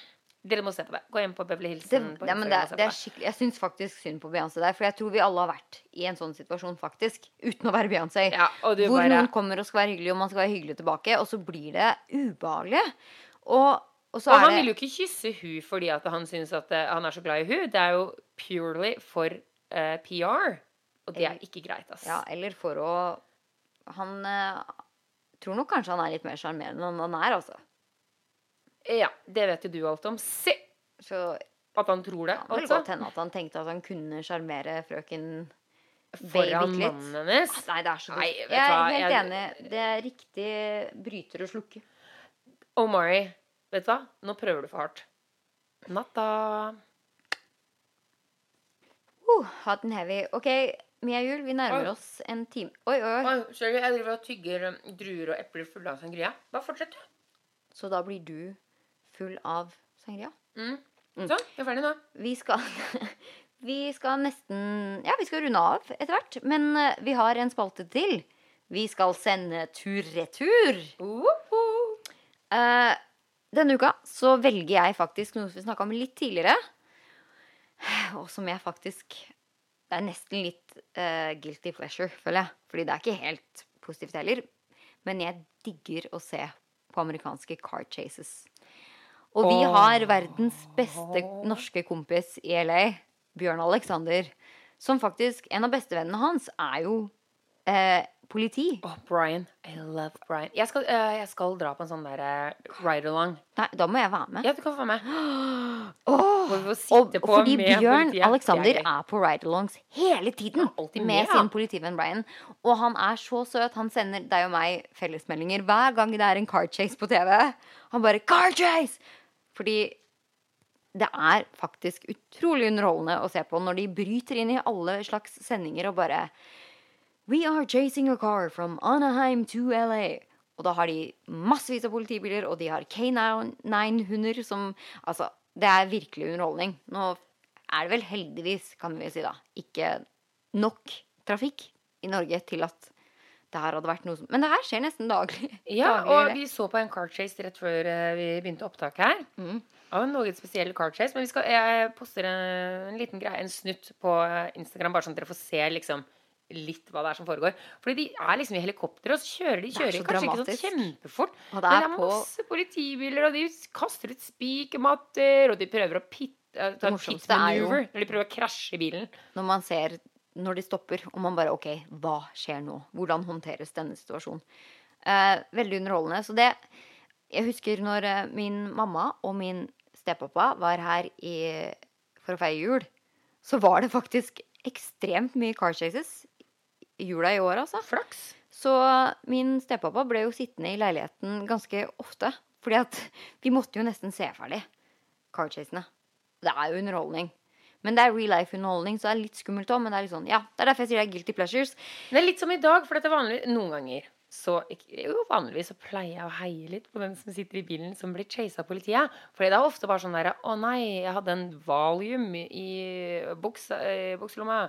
[SPEAKER 2] Dere må se på det. Gå hjem på Beverly Hills.
[SPEAKER 1] Det,
[SPEAKER 2] på
[SPEAKER 1] ja, det, det er skikkelig, jeg syns faktisk synd på Beyoncé der. For jeg tror vi alle har vært i en sånn situasjon, faktisk. Uten å være Beyoncé.
[SPEAKER 2] Ja,
[SPEAKER 1] hvor
[SPEAKER 2] bare
[SPEAKER 1] noen kommer og skal være hyggelig, og man skal være hyggelig tilbake. Og så blir det ubehagelig. Og, og så
[SPEAKER 2] Og han
[SPEAKER 1] det
[SPEAKER 2] vil jo ikke kysse hun fordi han syns at eh, han er så glad i hun. Det er jo purely for uh, PR. Og det er ikke greit, ass.
[SPEAKER 1] Ja, eller for å Han uh, tror nok kanskje han er litt mer sjarmerende enn han er, altså.
[SPEAKER 2] Ja, det vet jo du alt om. Se!
[SPEAKER 1] Så
[SPEAKER 2] At han tror det,
[SPEAKER 1] altså. Det
[SPEAKER 2] kan
[SPEAKER 1] godt hende at han tenkte at han kunne sjarmere frøken
[SPEAKER 2] Foran mannen hennes.
[SPEAKER 1] Nei, det er så
[SPEAKER 2] Nei,
[SPEAKER 1] Jeg er helt
[SPEAKER 2] jeg-
[SPEAKER 1] enig. Det er riktig bryter å slukke.
[SPEAKER 2] Omari, vet du hva? Nå prøver du for hardt. Natta.
[SPEAKER 1] Uh, hot and heavy. OK, Mia Jul, vi nærmer
[SPEAKER 2] Oi.
[SPEAKER 1] oss en time. Oi, oi, oi.
[SPEAKER 2] Oi, sorry, jeg driver og tygger um, druer og epler fulle av sangria. Bare fortsett, du.
[SPEAKER 1] Så da blir du full av sangria?
[SPEAKER 2] Mm. Så, jeg er ferdig nå.
[SPEAKER 1] Vi skal Vi skal nesten Ja, vi skal runde av etter hvert. Men eh, vi har en spalte til. Vi skal sende tur-retur.
[SPEAKER 2] Uh
[SPEAKER 1] -huh. uh, denne uka så velger jeg faktisk noe vi snakka om litt tidligere. Og som jeg faktisk Det er nesten litt uh, guilty pleasure, føler jeg. Fordi det er ikke helt positivt heller. Men jeg digger å se på amerikanske car chases. Og vi har verdens beste norske kompis i LA, Bjørn Alexander. Som faktisk En av bestevennene hans er jo eh, politi.
[SPEAKER 2] Åh, Brian. I love Brian. Jeg skal, uh, jeg skal dra på en sånn der uh, ride-along.
[SPEAKER 1] Nei, da må jeg være med.
[SPEAKER 2] Ja, du kan få være med. Får
[SPEAKER 1] Og, og fordi Bjørn
[SPEAKER 2] politiet.
[SPEAKER 1] Alexander
[SPEAKER 2] er
[SPEAKER 1] på ride-alongs hele tiden med,
[SPEAKER 2] med,
[SPEAKER 1] sin politivenn Brian. Og han er så søt. Han sender deg og meg fellesmeldinger hver gang det er en car chase på TV. Han bare 'Car chase!' Fordi det er faktisk utrolig underholdende å se på når de bryter inn i alle slags sendinger og bare We are chasing a car from Anaheim to LA. Og da har de massevis av politibiler, og de har K9-hunder som Altså, det er virkelig underholdning. Nå er det vel heldigvis, kan vi si da, ikke nok trafikk i Norge til at det her hadde vært noe som Men det her skjer nesten daglig.
[SPEAKER 2] Ja,
[SPEAKER 1] Daglig,
[SPEAKER 2] og vi så på en car chase rett før eh, vi begynte opptaket her.
[SPEAKER 1] Mm.
[SPEAKER 2] Av en noe spesiell car chase. Men vi skal, jeg poster en, en liten greie, en snutt på eh, Instagram, bare sånn at dere får se liksom litt hva det er som foregår. Fordi de er liksom i helikopter, og så kjører de
[SPEAKER 1] er
[SPEAKER 2] kjører
[SPEAKER 1] kanskje
[SPEAKER 2] kanskje ikke sånn kjempefort.
[SPEAKER 1] Og det
[SPEAKER 2] Men
[SPEAKER 1] er
[SPEAKER 2] det er
[SPEAKER 1] på
[SPEAKER 2] masse politibiler, og de kaster ut spikermatter, og de prøver å pit, eh,
[SPEAKER 1] Det morsomste
[SPEAKER 2] pit
[SPEAKER 1] er jo-
[SPEAKER 2] når de prøver å krasje bilen.
[SPEAKER 1] når man ser når de stopper, og man bare OK, hva skjer nå? Hvordan håndteres denne situasjonen? Eh, veldig underholdende. Så det Jeg husker når eh, min mamma og min stepappa var her i, for å feire jul, så var det faktisk ekstremt mye car chases jula i år, altså.
[SPEAKER 2] Flaks.
[SPEAKER 1] Så min stepappa ble jo sittende i leiligheten ganske ofte. Fordi at vi måtte jo nesten se ferdig car chasene. Det er jo underholdning. Men det er real life-underholdning, så det er litt skummelt òg. Men det er litt sånn, ja, det er derfor jeg sier det er guilty pleasures.
[SPEAKER 2] Det er litt som i dag, for dette er vanlig noen ganger. Så jo, vanligvis så pleier jeg å heie litt på den som sitter i bilen som blir chasa av politiet. Fordi det er ofte bare sånn derre Å nei, jeg hadde en valium i bukselomma.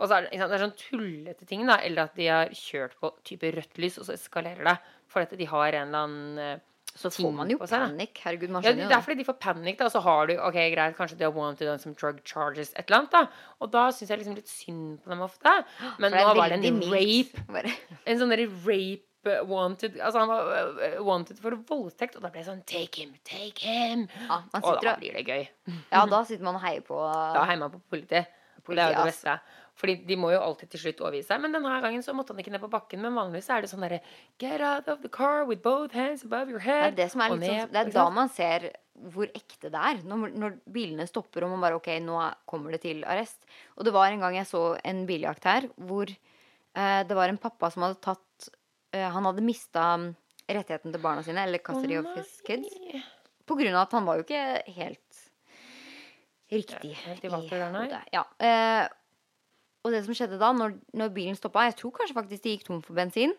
[SPEAKER 2] Og så er det, det er sånn tullete ting, da. Eller at de har kjørt på type rødt lys, og så eskalerer det. For at de har en eller annen eh,
[SPEAKER 1] Så får man jo panikk. Herregud, man
[SPEAKER 2] Ja,
[SPEAKER 1] skjønner
[SPEAKER 2] det
[SPEAKER 1] jo
[SPEAKER 2] er fordi de får panikk, da. Og så har du ok, greit, kanskje de har wanted on some drug charges, et eller annet, da. Og da syns jeg liksom litt synd på dem ofte. Men
[SPEAKER 1] det
[SPEAKER 2] nå var det en
[SPEAKER 1] mildt.
[SPEAKER 2] rape en sånn derre rape uh, wanted Altså han var uh, wanted for voldtekt, og da ble det sånn Take him, take him.
[SPEAKER 1] Ja,
[SPEAKER 2] og da blir det gøy.
[SPEAKER 1] ja, da sitter man og heier på
[SPEAKER 2] Da heier man på politiet. Politi, det er jo det
[SPEAKER 1] beste.
[SPEAKER 2] beste. Fordi de må jo alltid til slutt overgi seg. Men denne gangen så måtte han ikke ned på bakken. Men vanligvis er det sånn derre Get out of the car with both hands above your
[SPEAKER 1] Det er
[SPEAKER 2] head.
[SPEAKER 1] det er
[SPEAKER 2] og
[SPEAKER 1] litt sånn, det er da man ser hvor ekte det er. Når, når bilene stopper og man bare OK, nå er- kommer det til arrest. Og det var en gang jeg så en biljakt her hvor eh, det var en pappa som hadde tatt eh, Han hadde mista rettigheten til barna sine, eller custody of his kids, på grunn av at han var jo ikke helt riktig
[SPEAKER 2] Helt i nei.
[SPEAKER 1] hodet. Ja. Eh, og det som skjedde da, når, når bilen stoppa Jeg tror kanskje faktisk de gikk tom for bensin.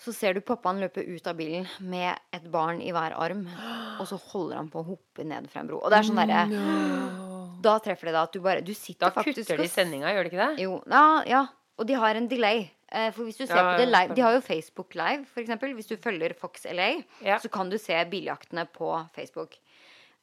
[SPEAKER 1] Så ser du pappaen løpe ut av bilen med et barn i hver arm. Og så holder han på å hoppe ned fra en bro. Og det er sånn derre Da treffer det deg at du bare Du sitter
[SPEAKER 2] Da
[SPEAKER 1] faktisk
[SPEAKER 2] kutter de sendinga, gjør de ikke det?
[SPEAKER 1] Jo, ja, ja. Og de har en delay. Eh, For hvis du ser
[SPEAKER 2] Ja,
[SPEAKER 1] på det live De har jo Facebook Live, for eksempel. Hvis du følger Fox LA, så kan du se biljaktene på Facebook.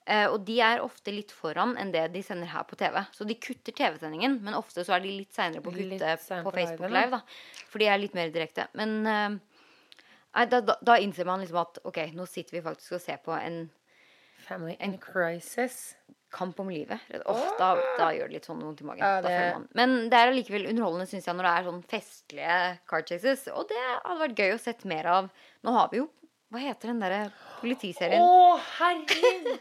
[SPEAKER 1] Eh, og de er ofte litt foran enn det de sender her på TV. Så de kutter TV-sendingen, men ofte så er de litt seinere på å kutte på Facebook Live, da. For de er litt mer direkte. Men eh, da, da, da innser man liksom at OK, nå sitter vi faktisk og ser på en
[SPEAKER 2] Family in crisis.
[SPEAKER 1] kamp om livet. Ofte da, da gjør det litt sånn vondt i magen.
[SPEAKER 2] Ja,
[SPEAKER 1] Da
[SPEAKER 2] det-
[SPEAKER 1] føler man. Men det er allikevel underholdende, syns jeg, når det er sånn festlige car chases. Og det hadde vært gøy å sett mer av. Nå har vi jo Hva heter den derre politiserien?
[SPEAKER 2] Å, herregud!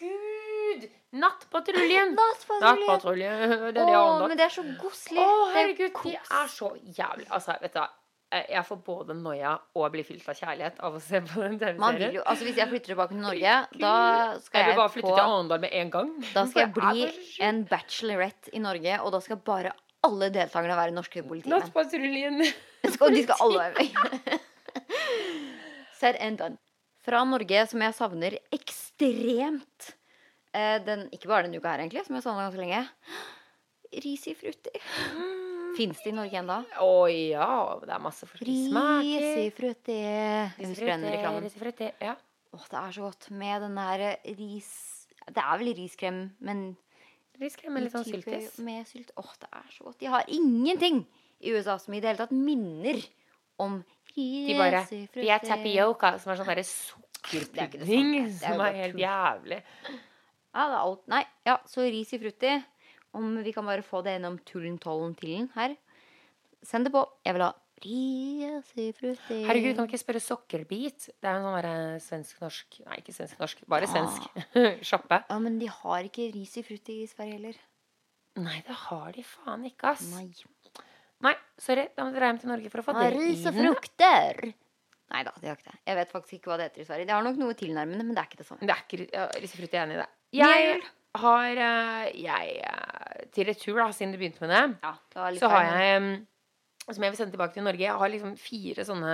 [SPEAKER 2] Nattpatruljen.
[SPEAKER 1] Nattpatruljen.
[SPEAKER 2] Nattpatruljen. Det er andre.
[SPEAKER 1] men det er så koselig.
[SPEAKER 2] Å,
[SPEAKER 1] Det er
[SPEAKER 2] herregud, de er så jævlig Altså, vet du hva. Jeg får både noia og blir fylt av kjærlighet av å se på den TV-serien.
[SPEAKER 1] altså Hvis jeg flytter tilbake til Norge, da skal
[SPEAKER 2] Jeg
[SPEAKER 1] jeg
[SPEAKER 2] bare flytte
[SPEAKER 1] på
[SPEAKER 2] til Arendal med en gang.
[SPEAKER 1] Da skal jeg bli en bachelorette i Norge, og da skal bare alle deltakerne være norske politimenn.
[SPEAKER 2] Nattpatruljen.
[SPEAKER 1] De skal alle være med. Said and done. Fra Norge, som jeg savner ekstremt eh, den, Ikke bare denne uka her, egentlig, som jeg savna ganske lenge. Risi frutti. Fins det i Norge ennå?
[SPEAKER 2] Å ja, det er masse forskjellige smaker.
[SPEAKER 1] Risi frutti. Husker den reklamen.
[SPEAKER 2] Risifrutti, Ja.
[SPEAKER 1] Åh, det er så godt med den der ris... Det er vel riskrem, men
[SPEAKER 2] Riskrem med litt sånn syltis.
[SPEAKER 1] Med sylt. Åh, det er så godt. De har ingenting i USA som i det hele tatt minner om
[SPEAKER 2] De bare. Vi er tapioca, som er sånn derre
[SPEAKER 1] er
[SPEAKER 2] sukkerpudding.
[SPEAKER 1] er
[SPEAKER 2] Som er helt jævlig.
[SPEAKER 1] Ja, det er alt. Nei, ja, så ris i frutti. Om vi kan bare få det gjennom tullen, tollen, tillen her. Send det på. Jeg vil ha ris i frutti.
[SPEAKER 2] Herregud, kan du ikke spørre Sokkerbit? Det er jo sånn derre svensk-norsk Nei, ikke svensk-norsk, bare svensk. Sjappe.
[SPEAKER 1] Ja, men de har ikke ris i frutti i Sverige heller.
[SPEAKER 2] Nei, det har de faen ikke, ass.
[SPEAKER 1] Nei.
[SPEAKER 2] Nei, sorry. Da må dra hjem til Norge for å få det
[SPEAKER 1] ris og frukter. Nei da, det har ikke det. Jeg vet faktisk ikke hva det heter i Sverige. Det har nok noe tilnærmende, men det er ikke det samme.
[SPEAKER 2] Det er ikke ja, risifrutti, jeg er enig i det. Jeg har eh, Jeg eh, Til retur, da, siden du begynte med det,
[SPEAKER 1] Ja, det
[SPEAKER 2] så har jeg Som jeg vil sende tilbake til Norge. Jeg har liksom fire sånne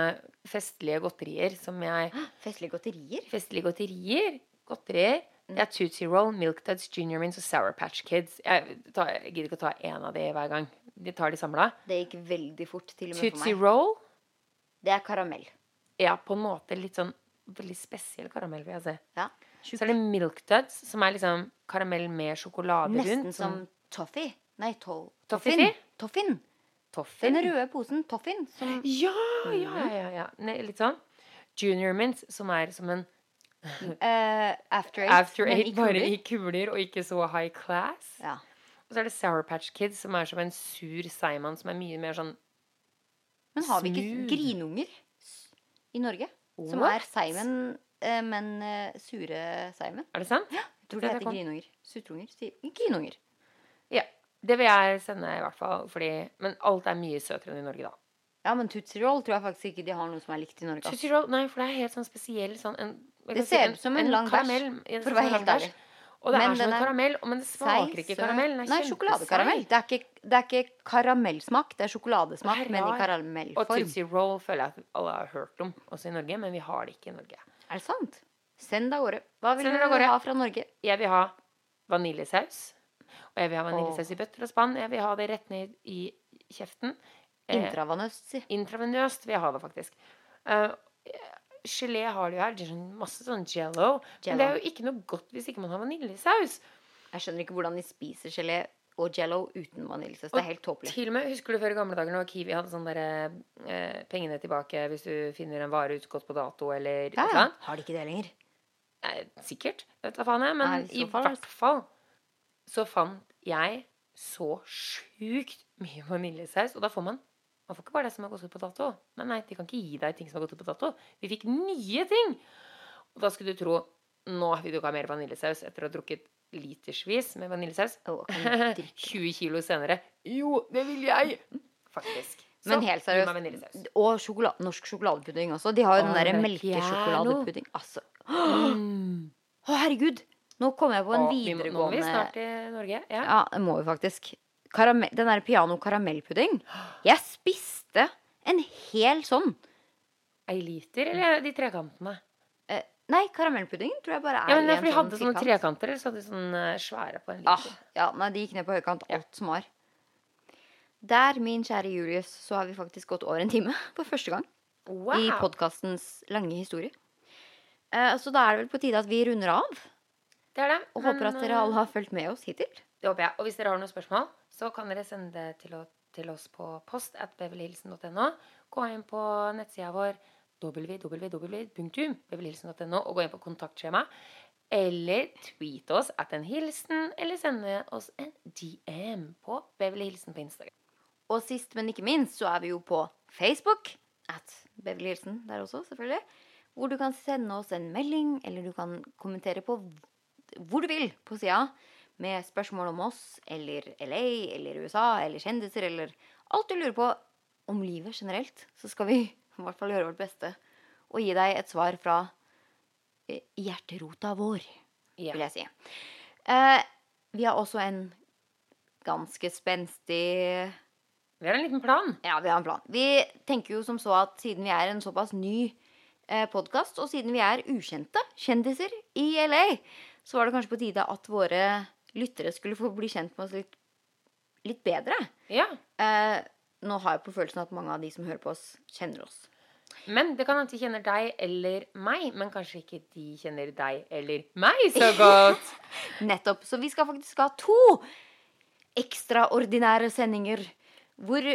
[SPEAKER 2] festlige godterier som jeg
[SPEAKER 1] Festlige godterier?
[SPEAKER 2] Festlige godterier. Godterier.
[SPEAKER 1] Mm.
[SPEAKER 2] Det er Tootsie Roll, Milk Duds, Junior Mints og Sour Patch Kids. Jeg, tar, jeg gidder ikke å ta én av de hver gang. De tar de samla.
[SPEAKER 1] Det gikk veldig fort, til og med for
[SPEAKER 2] Tootsie
[SPEAKER 1] meg.
[SPEAKER 2] Roll
[SPEAKER 1] Det er karamell.
[SPEAKER 2] Ja, på en måte litt sånn veldig spesiell karamell, vil jeg si.
[SPEAKER 1] Ja.
[SPEAKER 2] Så er det Milk Duds, som er liksom karamell med sjokolade
[SPEAKER 1] Nesten
[SPEAKER 2] rundt.
[SPEAKER 1] som toffee. Nei, to toffin. toffin.
[SPEAKER 2] Toffin.
[SPEAKER 1] Den røde posen toffin. Som
[SPEAKER 2] Ja, ja, ja. ja. Ne, litt sånn. Junior Mints, som er som en
[SPEAKER 1] uh, After Eight.
[SPEAKER 2] After Eight, bare i kuler og ikke så high class.
[SPEAKER 1] Ja.
[SPEAKER 2] Og så er det Sour Patch Kids, som er som en sur seigmann, som er mye mer sånn
[SPEAKER 1] Men har vi ikke grinunger i Norge? Som er seimen, eh, men eh, sure seigmenn?
[SPEAKER 2] Er det sant?
[SPEAKER 1] Ja, Jeg tror
[SPEAKER 2] Det
[SPEAKER 1] det
[SPEAKER 2] er
[SPEAKER 1] heter grinunger. Sutrunger. Grinunger.
[SPEAKER 2] Ja. Det vil jeg sende, i hvert fall. Fordi, men alt er mye søtere enn i Norge, da.
[SPEAKER 1] Ja, men Tootsie Roll tror jeg faktisk ikke de har noe som er likt i Norge.
[SPEAKER 2] Tootsie Roll, nei, for det er helt sånn spesiell sånn en,
[SPEAKER 1] Det ser ut som en lang bæsj, for å
[SPEAKER 2] sånn
[SPEAKER 1] være helt
[SPEAKER 2] bæsj.
[SPEAKER 1] ærlig.
[SPEAKER 2] Og det
[SPEAKER 1] Men
[SPEAKER 2] er som en
[SPEAKER 1] er
[SPEAKER 2] karamell, men det smaker
[SPEAKER 1] Seig,
[SPEAKER 2] ikke karamell.
[SPEAKER 1] Nei, sjokoladekaramell. Det er ikke, det er ikke karamellsmak, det er sjokoladesmak,
[SPEAKER 2] Det er
[SPEAKER 1] men i
[SPEAKER 2] karamellform. Og. Tootsie Roll føler jeg at alle har hørt om også i Norge, men vi har det ikke i Norge.
[SPEAKER 1] Er det sant? Send det av gårde. Hva vil du ha fra Norge?
[SPEAKER 2] Jeg vil ha vaniljesaus. Og jeg vil ha vaniljesaus i bøtter og spann. Jeg vil ha det rett ned i kjeften. Eh,
[SPEAKER 1] Intravenøst, si.
[SPEAKER 2] Intravenøst vil jeg ha det, faktisk. Uh, gelé har jo her. Det er sånn masse sånn jello. Men det er jo ikke noe godt hvis ikke man har vaniljesaus.
[SPEAKER 1] Jeg skjønner ikke hvordan de spiser gelé og jello uten vaniljesaus. Det er helt tåpelig.
[SPEAKER 2] Til og med, Husker du før i gamle dager når Kiwi hadde sånn derre eh, pengene tilbake hvis du finner en vare utgått på dato eller
[SPEAKER 1] Ja, ja. Har de ikke det lenger?
[SPEAKER 2] Eh, sikkert. Vet du hva faen jeg. Men
[SPEAKER 1] Nei, i
[SPEAKER 2] i
[SPEAKER 1] fall-
[SPEAKER 2] hvert fall så fant jeg så sjukt mye vaniljesaus. Og da får man Man får ikke bare det som har gått ut på dato. Nei, nei, de kan ikke gi deg ting som har gått ut på dato. Vi fikk nye ting! Og da skulle du tro Nå vil du ikke ha mer vaniljesaus etter å ha drukket litersvis med vaniljesaus.
[SPEAKER 1] Å, drikke?
[SPEAKER 2] 20 kilo senere. Jo, det vil jeg! Faktisk. Så,
[SPEAKER 1] Men helt seriøst. Og sjokolade, norsk sjokoladepudding også. De har jo
[SPEAKER 2] oh,
[SPEAKER 1] den derre
[SPEAKER 2] er
[SPEAKER 1] melkesjokoladepudding. Altså.
[SPEAKER 2] Mm.
[SPEAKER 1] oh, herregud! Nå kommer jeg på en
[SPEAKER 2] oh, videregående Nå må vi snart til Norge. Ja.
[SPEAKER 1] Ja, det må vi faktisk. Karamell, den der piano karamellpudding. Jeg spiste en hel sånn.
[SPEAKER 2] Ei liter, eller de trekantene?
[SPEAKER 1] Eh, Nei, karamellpuddingen tror jeg bare er
[SPEAKER 2] Ja, men det er
[SPEAKER 1] en
[SPEAKER 2] fordi de
[SPEAKER 1] sånn
[SPEAKER 2] hadde sånne trekanter, eller så hadde de sånne svære på en
[SPEAKER 1] Ah,
[SPEAKER 2] liter.
[SPEAKER 1] ja, nei, de gikk ned på høykant,
[SPEAKER 2] Ja.
[SPEAKER 1] som var. Der, min kjære Julius, så har vi faktisk gått over en time for første gang
[SPEAKER 2] Wow.
[SPEAKER 1] i podkastens lange historie. Eh, så da er det vel på tide at vi runder av,
[SPEAKER 2] Det er det.
[SPEAKER 1] og
[SPEAKER 2] men,
[SPEAKER 1] håper at dere
[SPEAKER 2] eh,
[SPEAKER 1] alle har fulgt med oss hittil.
[SPEAKER 2] Det håper jeg. Og hvis dere har noen spørsmål, så kan dere sende det til, å- til oss på post at beverlyhilsen.no. Gå inn på nettsida vår www.beverlyhilsen.no og gå inn på kontaktskjema. Eller tweet oss at en hilsen, eller sende oss en DM på Beverly Hilsen på Instagram.
[SPEAKER 1] Og sist, men ikke minst, så er vi jo på Facebook. At Beverly Hilsen der også, selvfølgelig. Hvor du kan sende oss en melding, eller du kan kommentere på hvor du vil på sida. Med spørsmål om oss, eller LA, eller USA, eller kjendiser, eller alt du lurer på om livet generelt. Så skal vi i hvert fall gjøre vårt beste og gi deg et svar fra eh, hjerterota vår
[SPEAKER 2] yeah.
[SPEAKER 1] vil jeg si. Eh, vi har også en ganske spenstig
[SPEAKER 2] Vi har en liten plan.
[SPEAKER 1] Ja, vi har en plan. Vi tenker jo som så at siden vi er en såpass ny eh, podkast, og siden vi er ukjente kjendiser i LA, så var det kanskje på tide at våre lyttere skulle få bli kjent med oss litt, litt bedre.
[SPEAKER 2] Ja.
[SPEAKER 1] Eh, nå har jeg på følelsen at mange av de som hører på oss, kjenner oss.
[SPEAKER 2] Men det kan hende de kjenner deg eller meg, men kanskje ikke de kjenner deg eller meg så godt.
[SPEAKER 1] Nettopp. Så vi skal faktisk ha to ekstraordinære sendinger hvor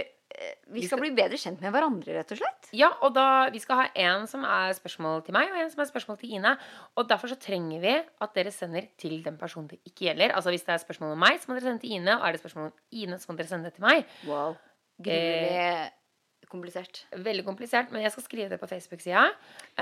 [SPEAKER 1] vi skal bli bedre kjent med hverandre, rett og slett.
[SPEAKER 2] Ja, og da, Vi skal ha en som er spørsmål til meg, og en som er spørsmål til Ine. Og Derfor så trenger vi at dere sender til den personen det ikke gjelder. Altså Hvis det er spørsmål om meg, så må dere sende til Ine. Og er det spørsmål om Ine, så må dere sende det til meg.
[SPEAKER 1] Wow. Grivelig komplisert.
[SPEAKER 2] Veldig komplisert, men jeg skal skrive det på Facebook-sida.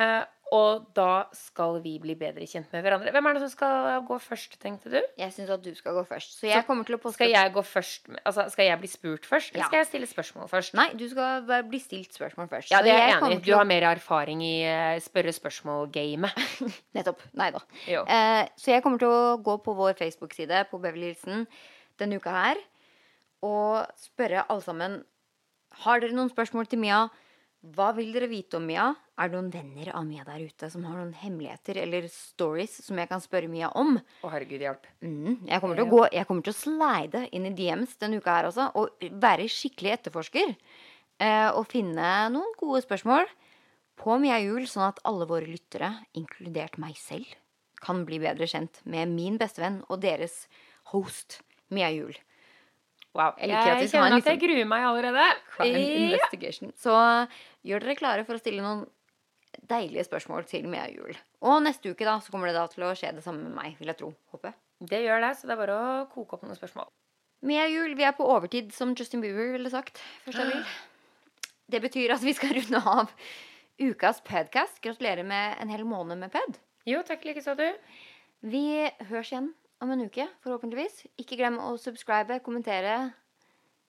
[SPEAKER 2] Eh, og da skal vi bli bedre kjent med hverandre. Hvem er det som skal gå først, tenkte du?
[SPEAKER 1] Jeg syns at du skal gå først. Så jeg kommer til å poste
[SPEAKER 2] Skal jeg gå først? Altså, skal jeg bli spurt først, eller
[SPEAKER 1] Ja.
[SPEAKER 2] skal jeg stille spørsmål først?
[SPEAKER 1] Nei, du skal bli stilt spørsmål først.
[SPEAKER 2] Ja, det er
[SPEAKER 1] jeg
[SPEAKER 2] enig i. Du har mer erfaring i eh, spørre-spørsmål-gamet.
[SPEAKER 1] Nettopp. Nei da. Eh, så jeg kommer til å gå på vår Facebook-side på Beverly Hilsen denne uka her og spørre alle sammen Har dere noen spørsmål til Mia? Hva vil dere vite om Mia? Er det noen venner av Mia der ute som har noen hemmeligheter eller stories som jeg kan spørre Mia om?
[SPEAKER 2] Å, herregud, hjelp.
[SPEAKER 1] Mm, jeg, kommer til å gå, jeg kommer til å slide inn i DMs denne uka her også, og være skikkelig etterforsker. Eh, og finne noen gode spørsmål på Mia Jul, sånn at alle våre lyttere, inkludert meg selv, kan bli bedre kjent med min bestevenn og deres host, Mia Juel.
[SPEAKER 2] Wow.
[SPEAKER 1] Jeg
[SPEAKER 2] Jeg, kjenner at jeg gruer meg allerede.
[SPEAKER 1] Crime investigation. Så gjør dere klare for å stille noen deilige spørsmål til Mia Jul. Og neste uke da, så kommer det da til å skje det samme med meg, vil jeg tro. Håper.
[SPEAKER 2] Det gjør det, så det er bare å koke opp noen spørsmål.
[SPEAKER 1] Mia Jul, vi er på overtid, som Justin Bieber ville sagt. 1. april. Det betyr at vi skal runde av ukas podcast. Gratulerer med en hel måned med ped.
[SPEAKER 2] Jo, takk likeså, du.
[SPEAKER 1] Vi høres igjen om en uke, forhåpentligvis. Ikke glem å subscribe, kommentere.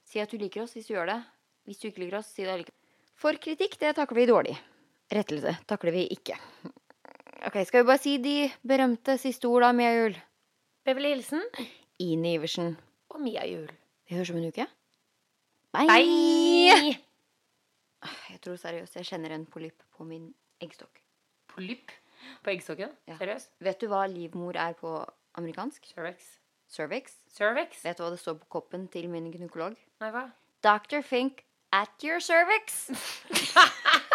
[SPEAKER 1] Si at du liker oss hvis du gjør det. Hvis du ikke liker oss, si det allikevel. For kritikk, det takler vi dårlig. Rettelse takler vi ikke. Ok, Skal vi bare si de berømte siste ord da, Mia Juel?
[SPEAKER 2] Beverly Hilsen
[SPEAKER 1] Ine Iversen.
[SPEAKER 2] og Mia Juel.
[SPEAKER 1] Vi høres om en uke. Bye!
[SPEAKER 2] Bye!
[SPEAKER 1] Jeg tror seriøst jeg kjenner en polypp på min eggstokk.
[SPEAKER 2] Polypp på eggstokken?
[SPEAKER 1] Ja.
[SPEAKER 2] Seriøst?
[SPEAKER 1] Vet du hva livmor er på amerikansk?
[SPEAKER 2] Cervix.
[SPEAKER 1] Cervix.
[SPEAKER 2] Cervix?
[SPEAKER 1] Vet du hva det står på koppen til min gynekolog?
[SPEAKER 2] Nei, hva?
[SPEAKER 1] Dr. Fink at your cervix.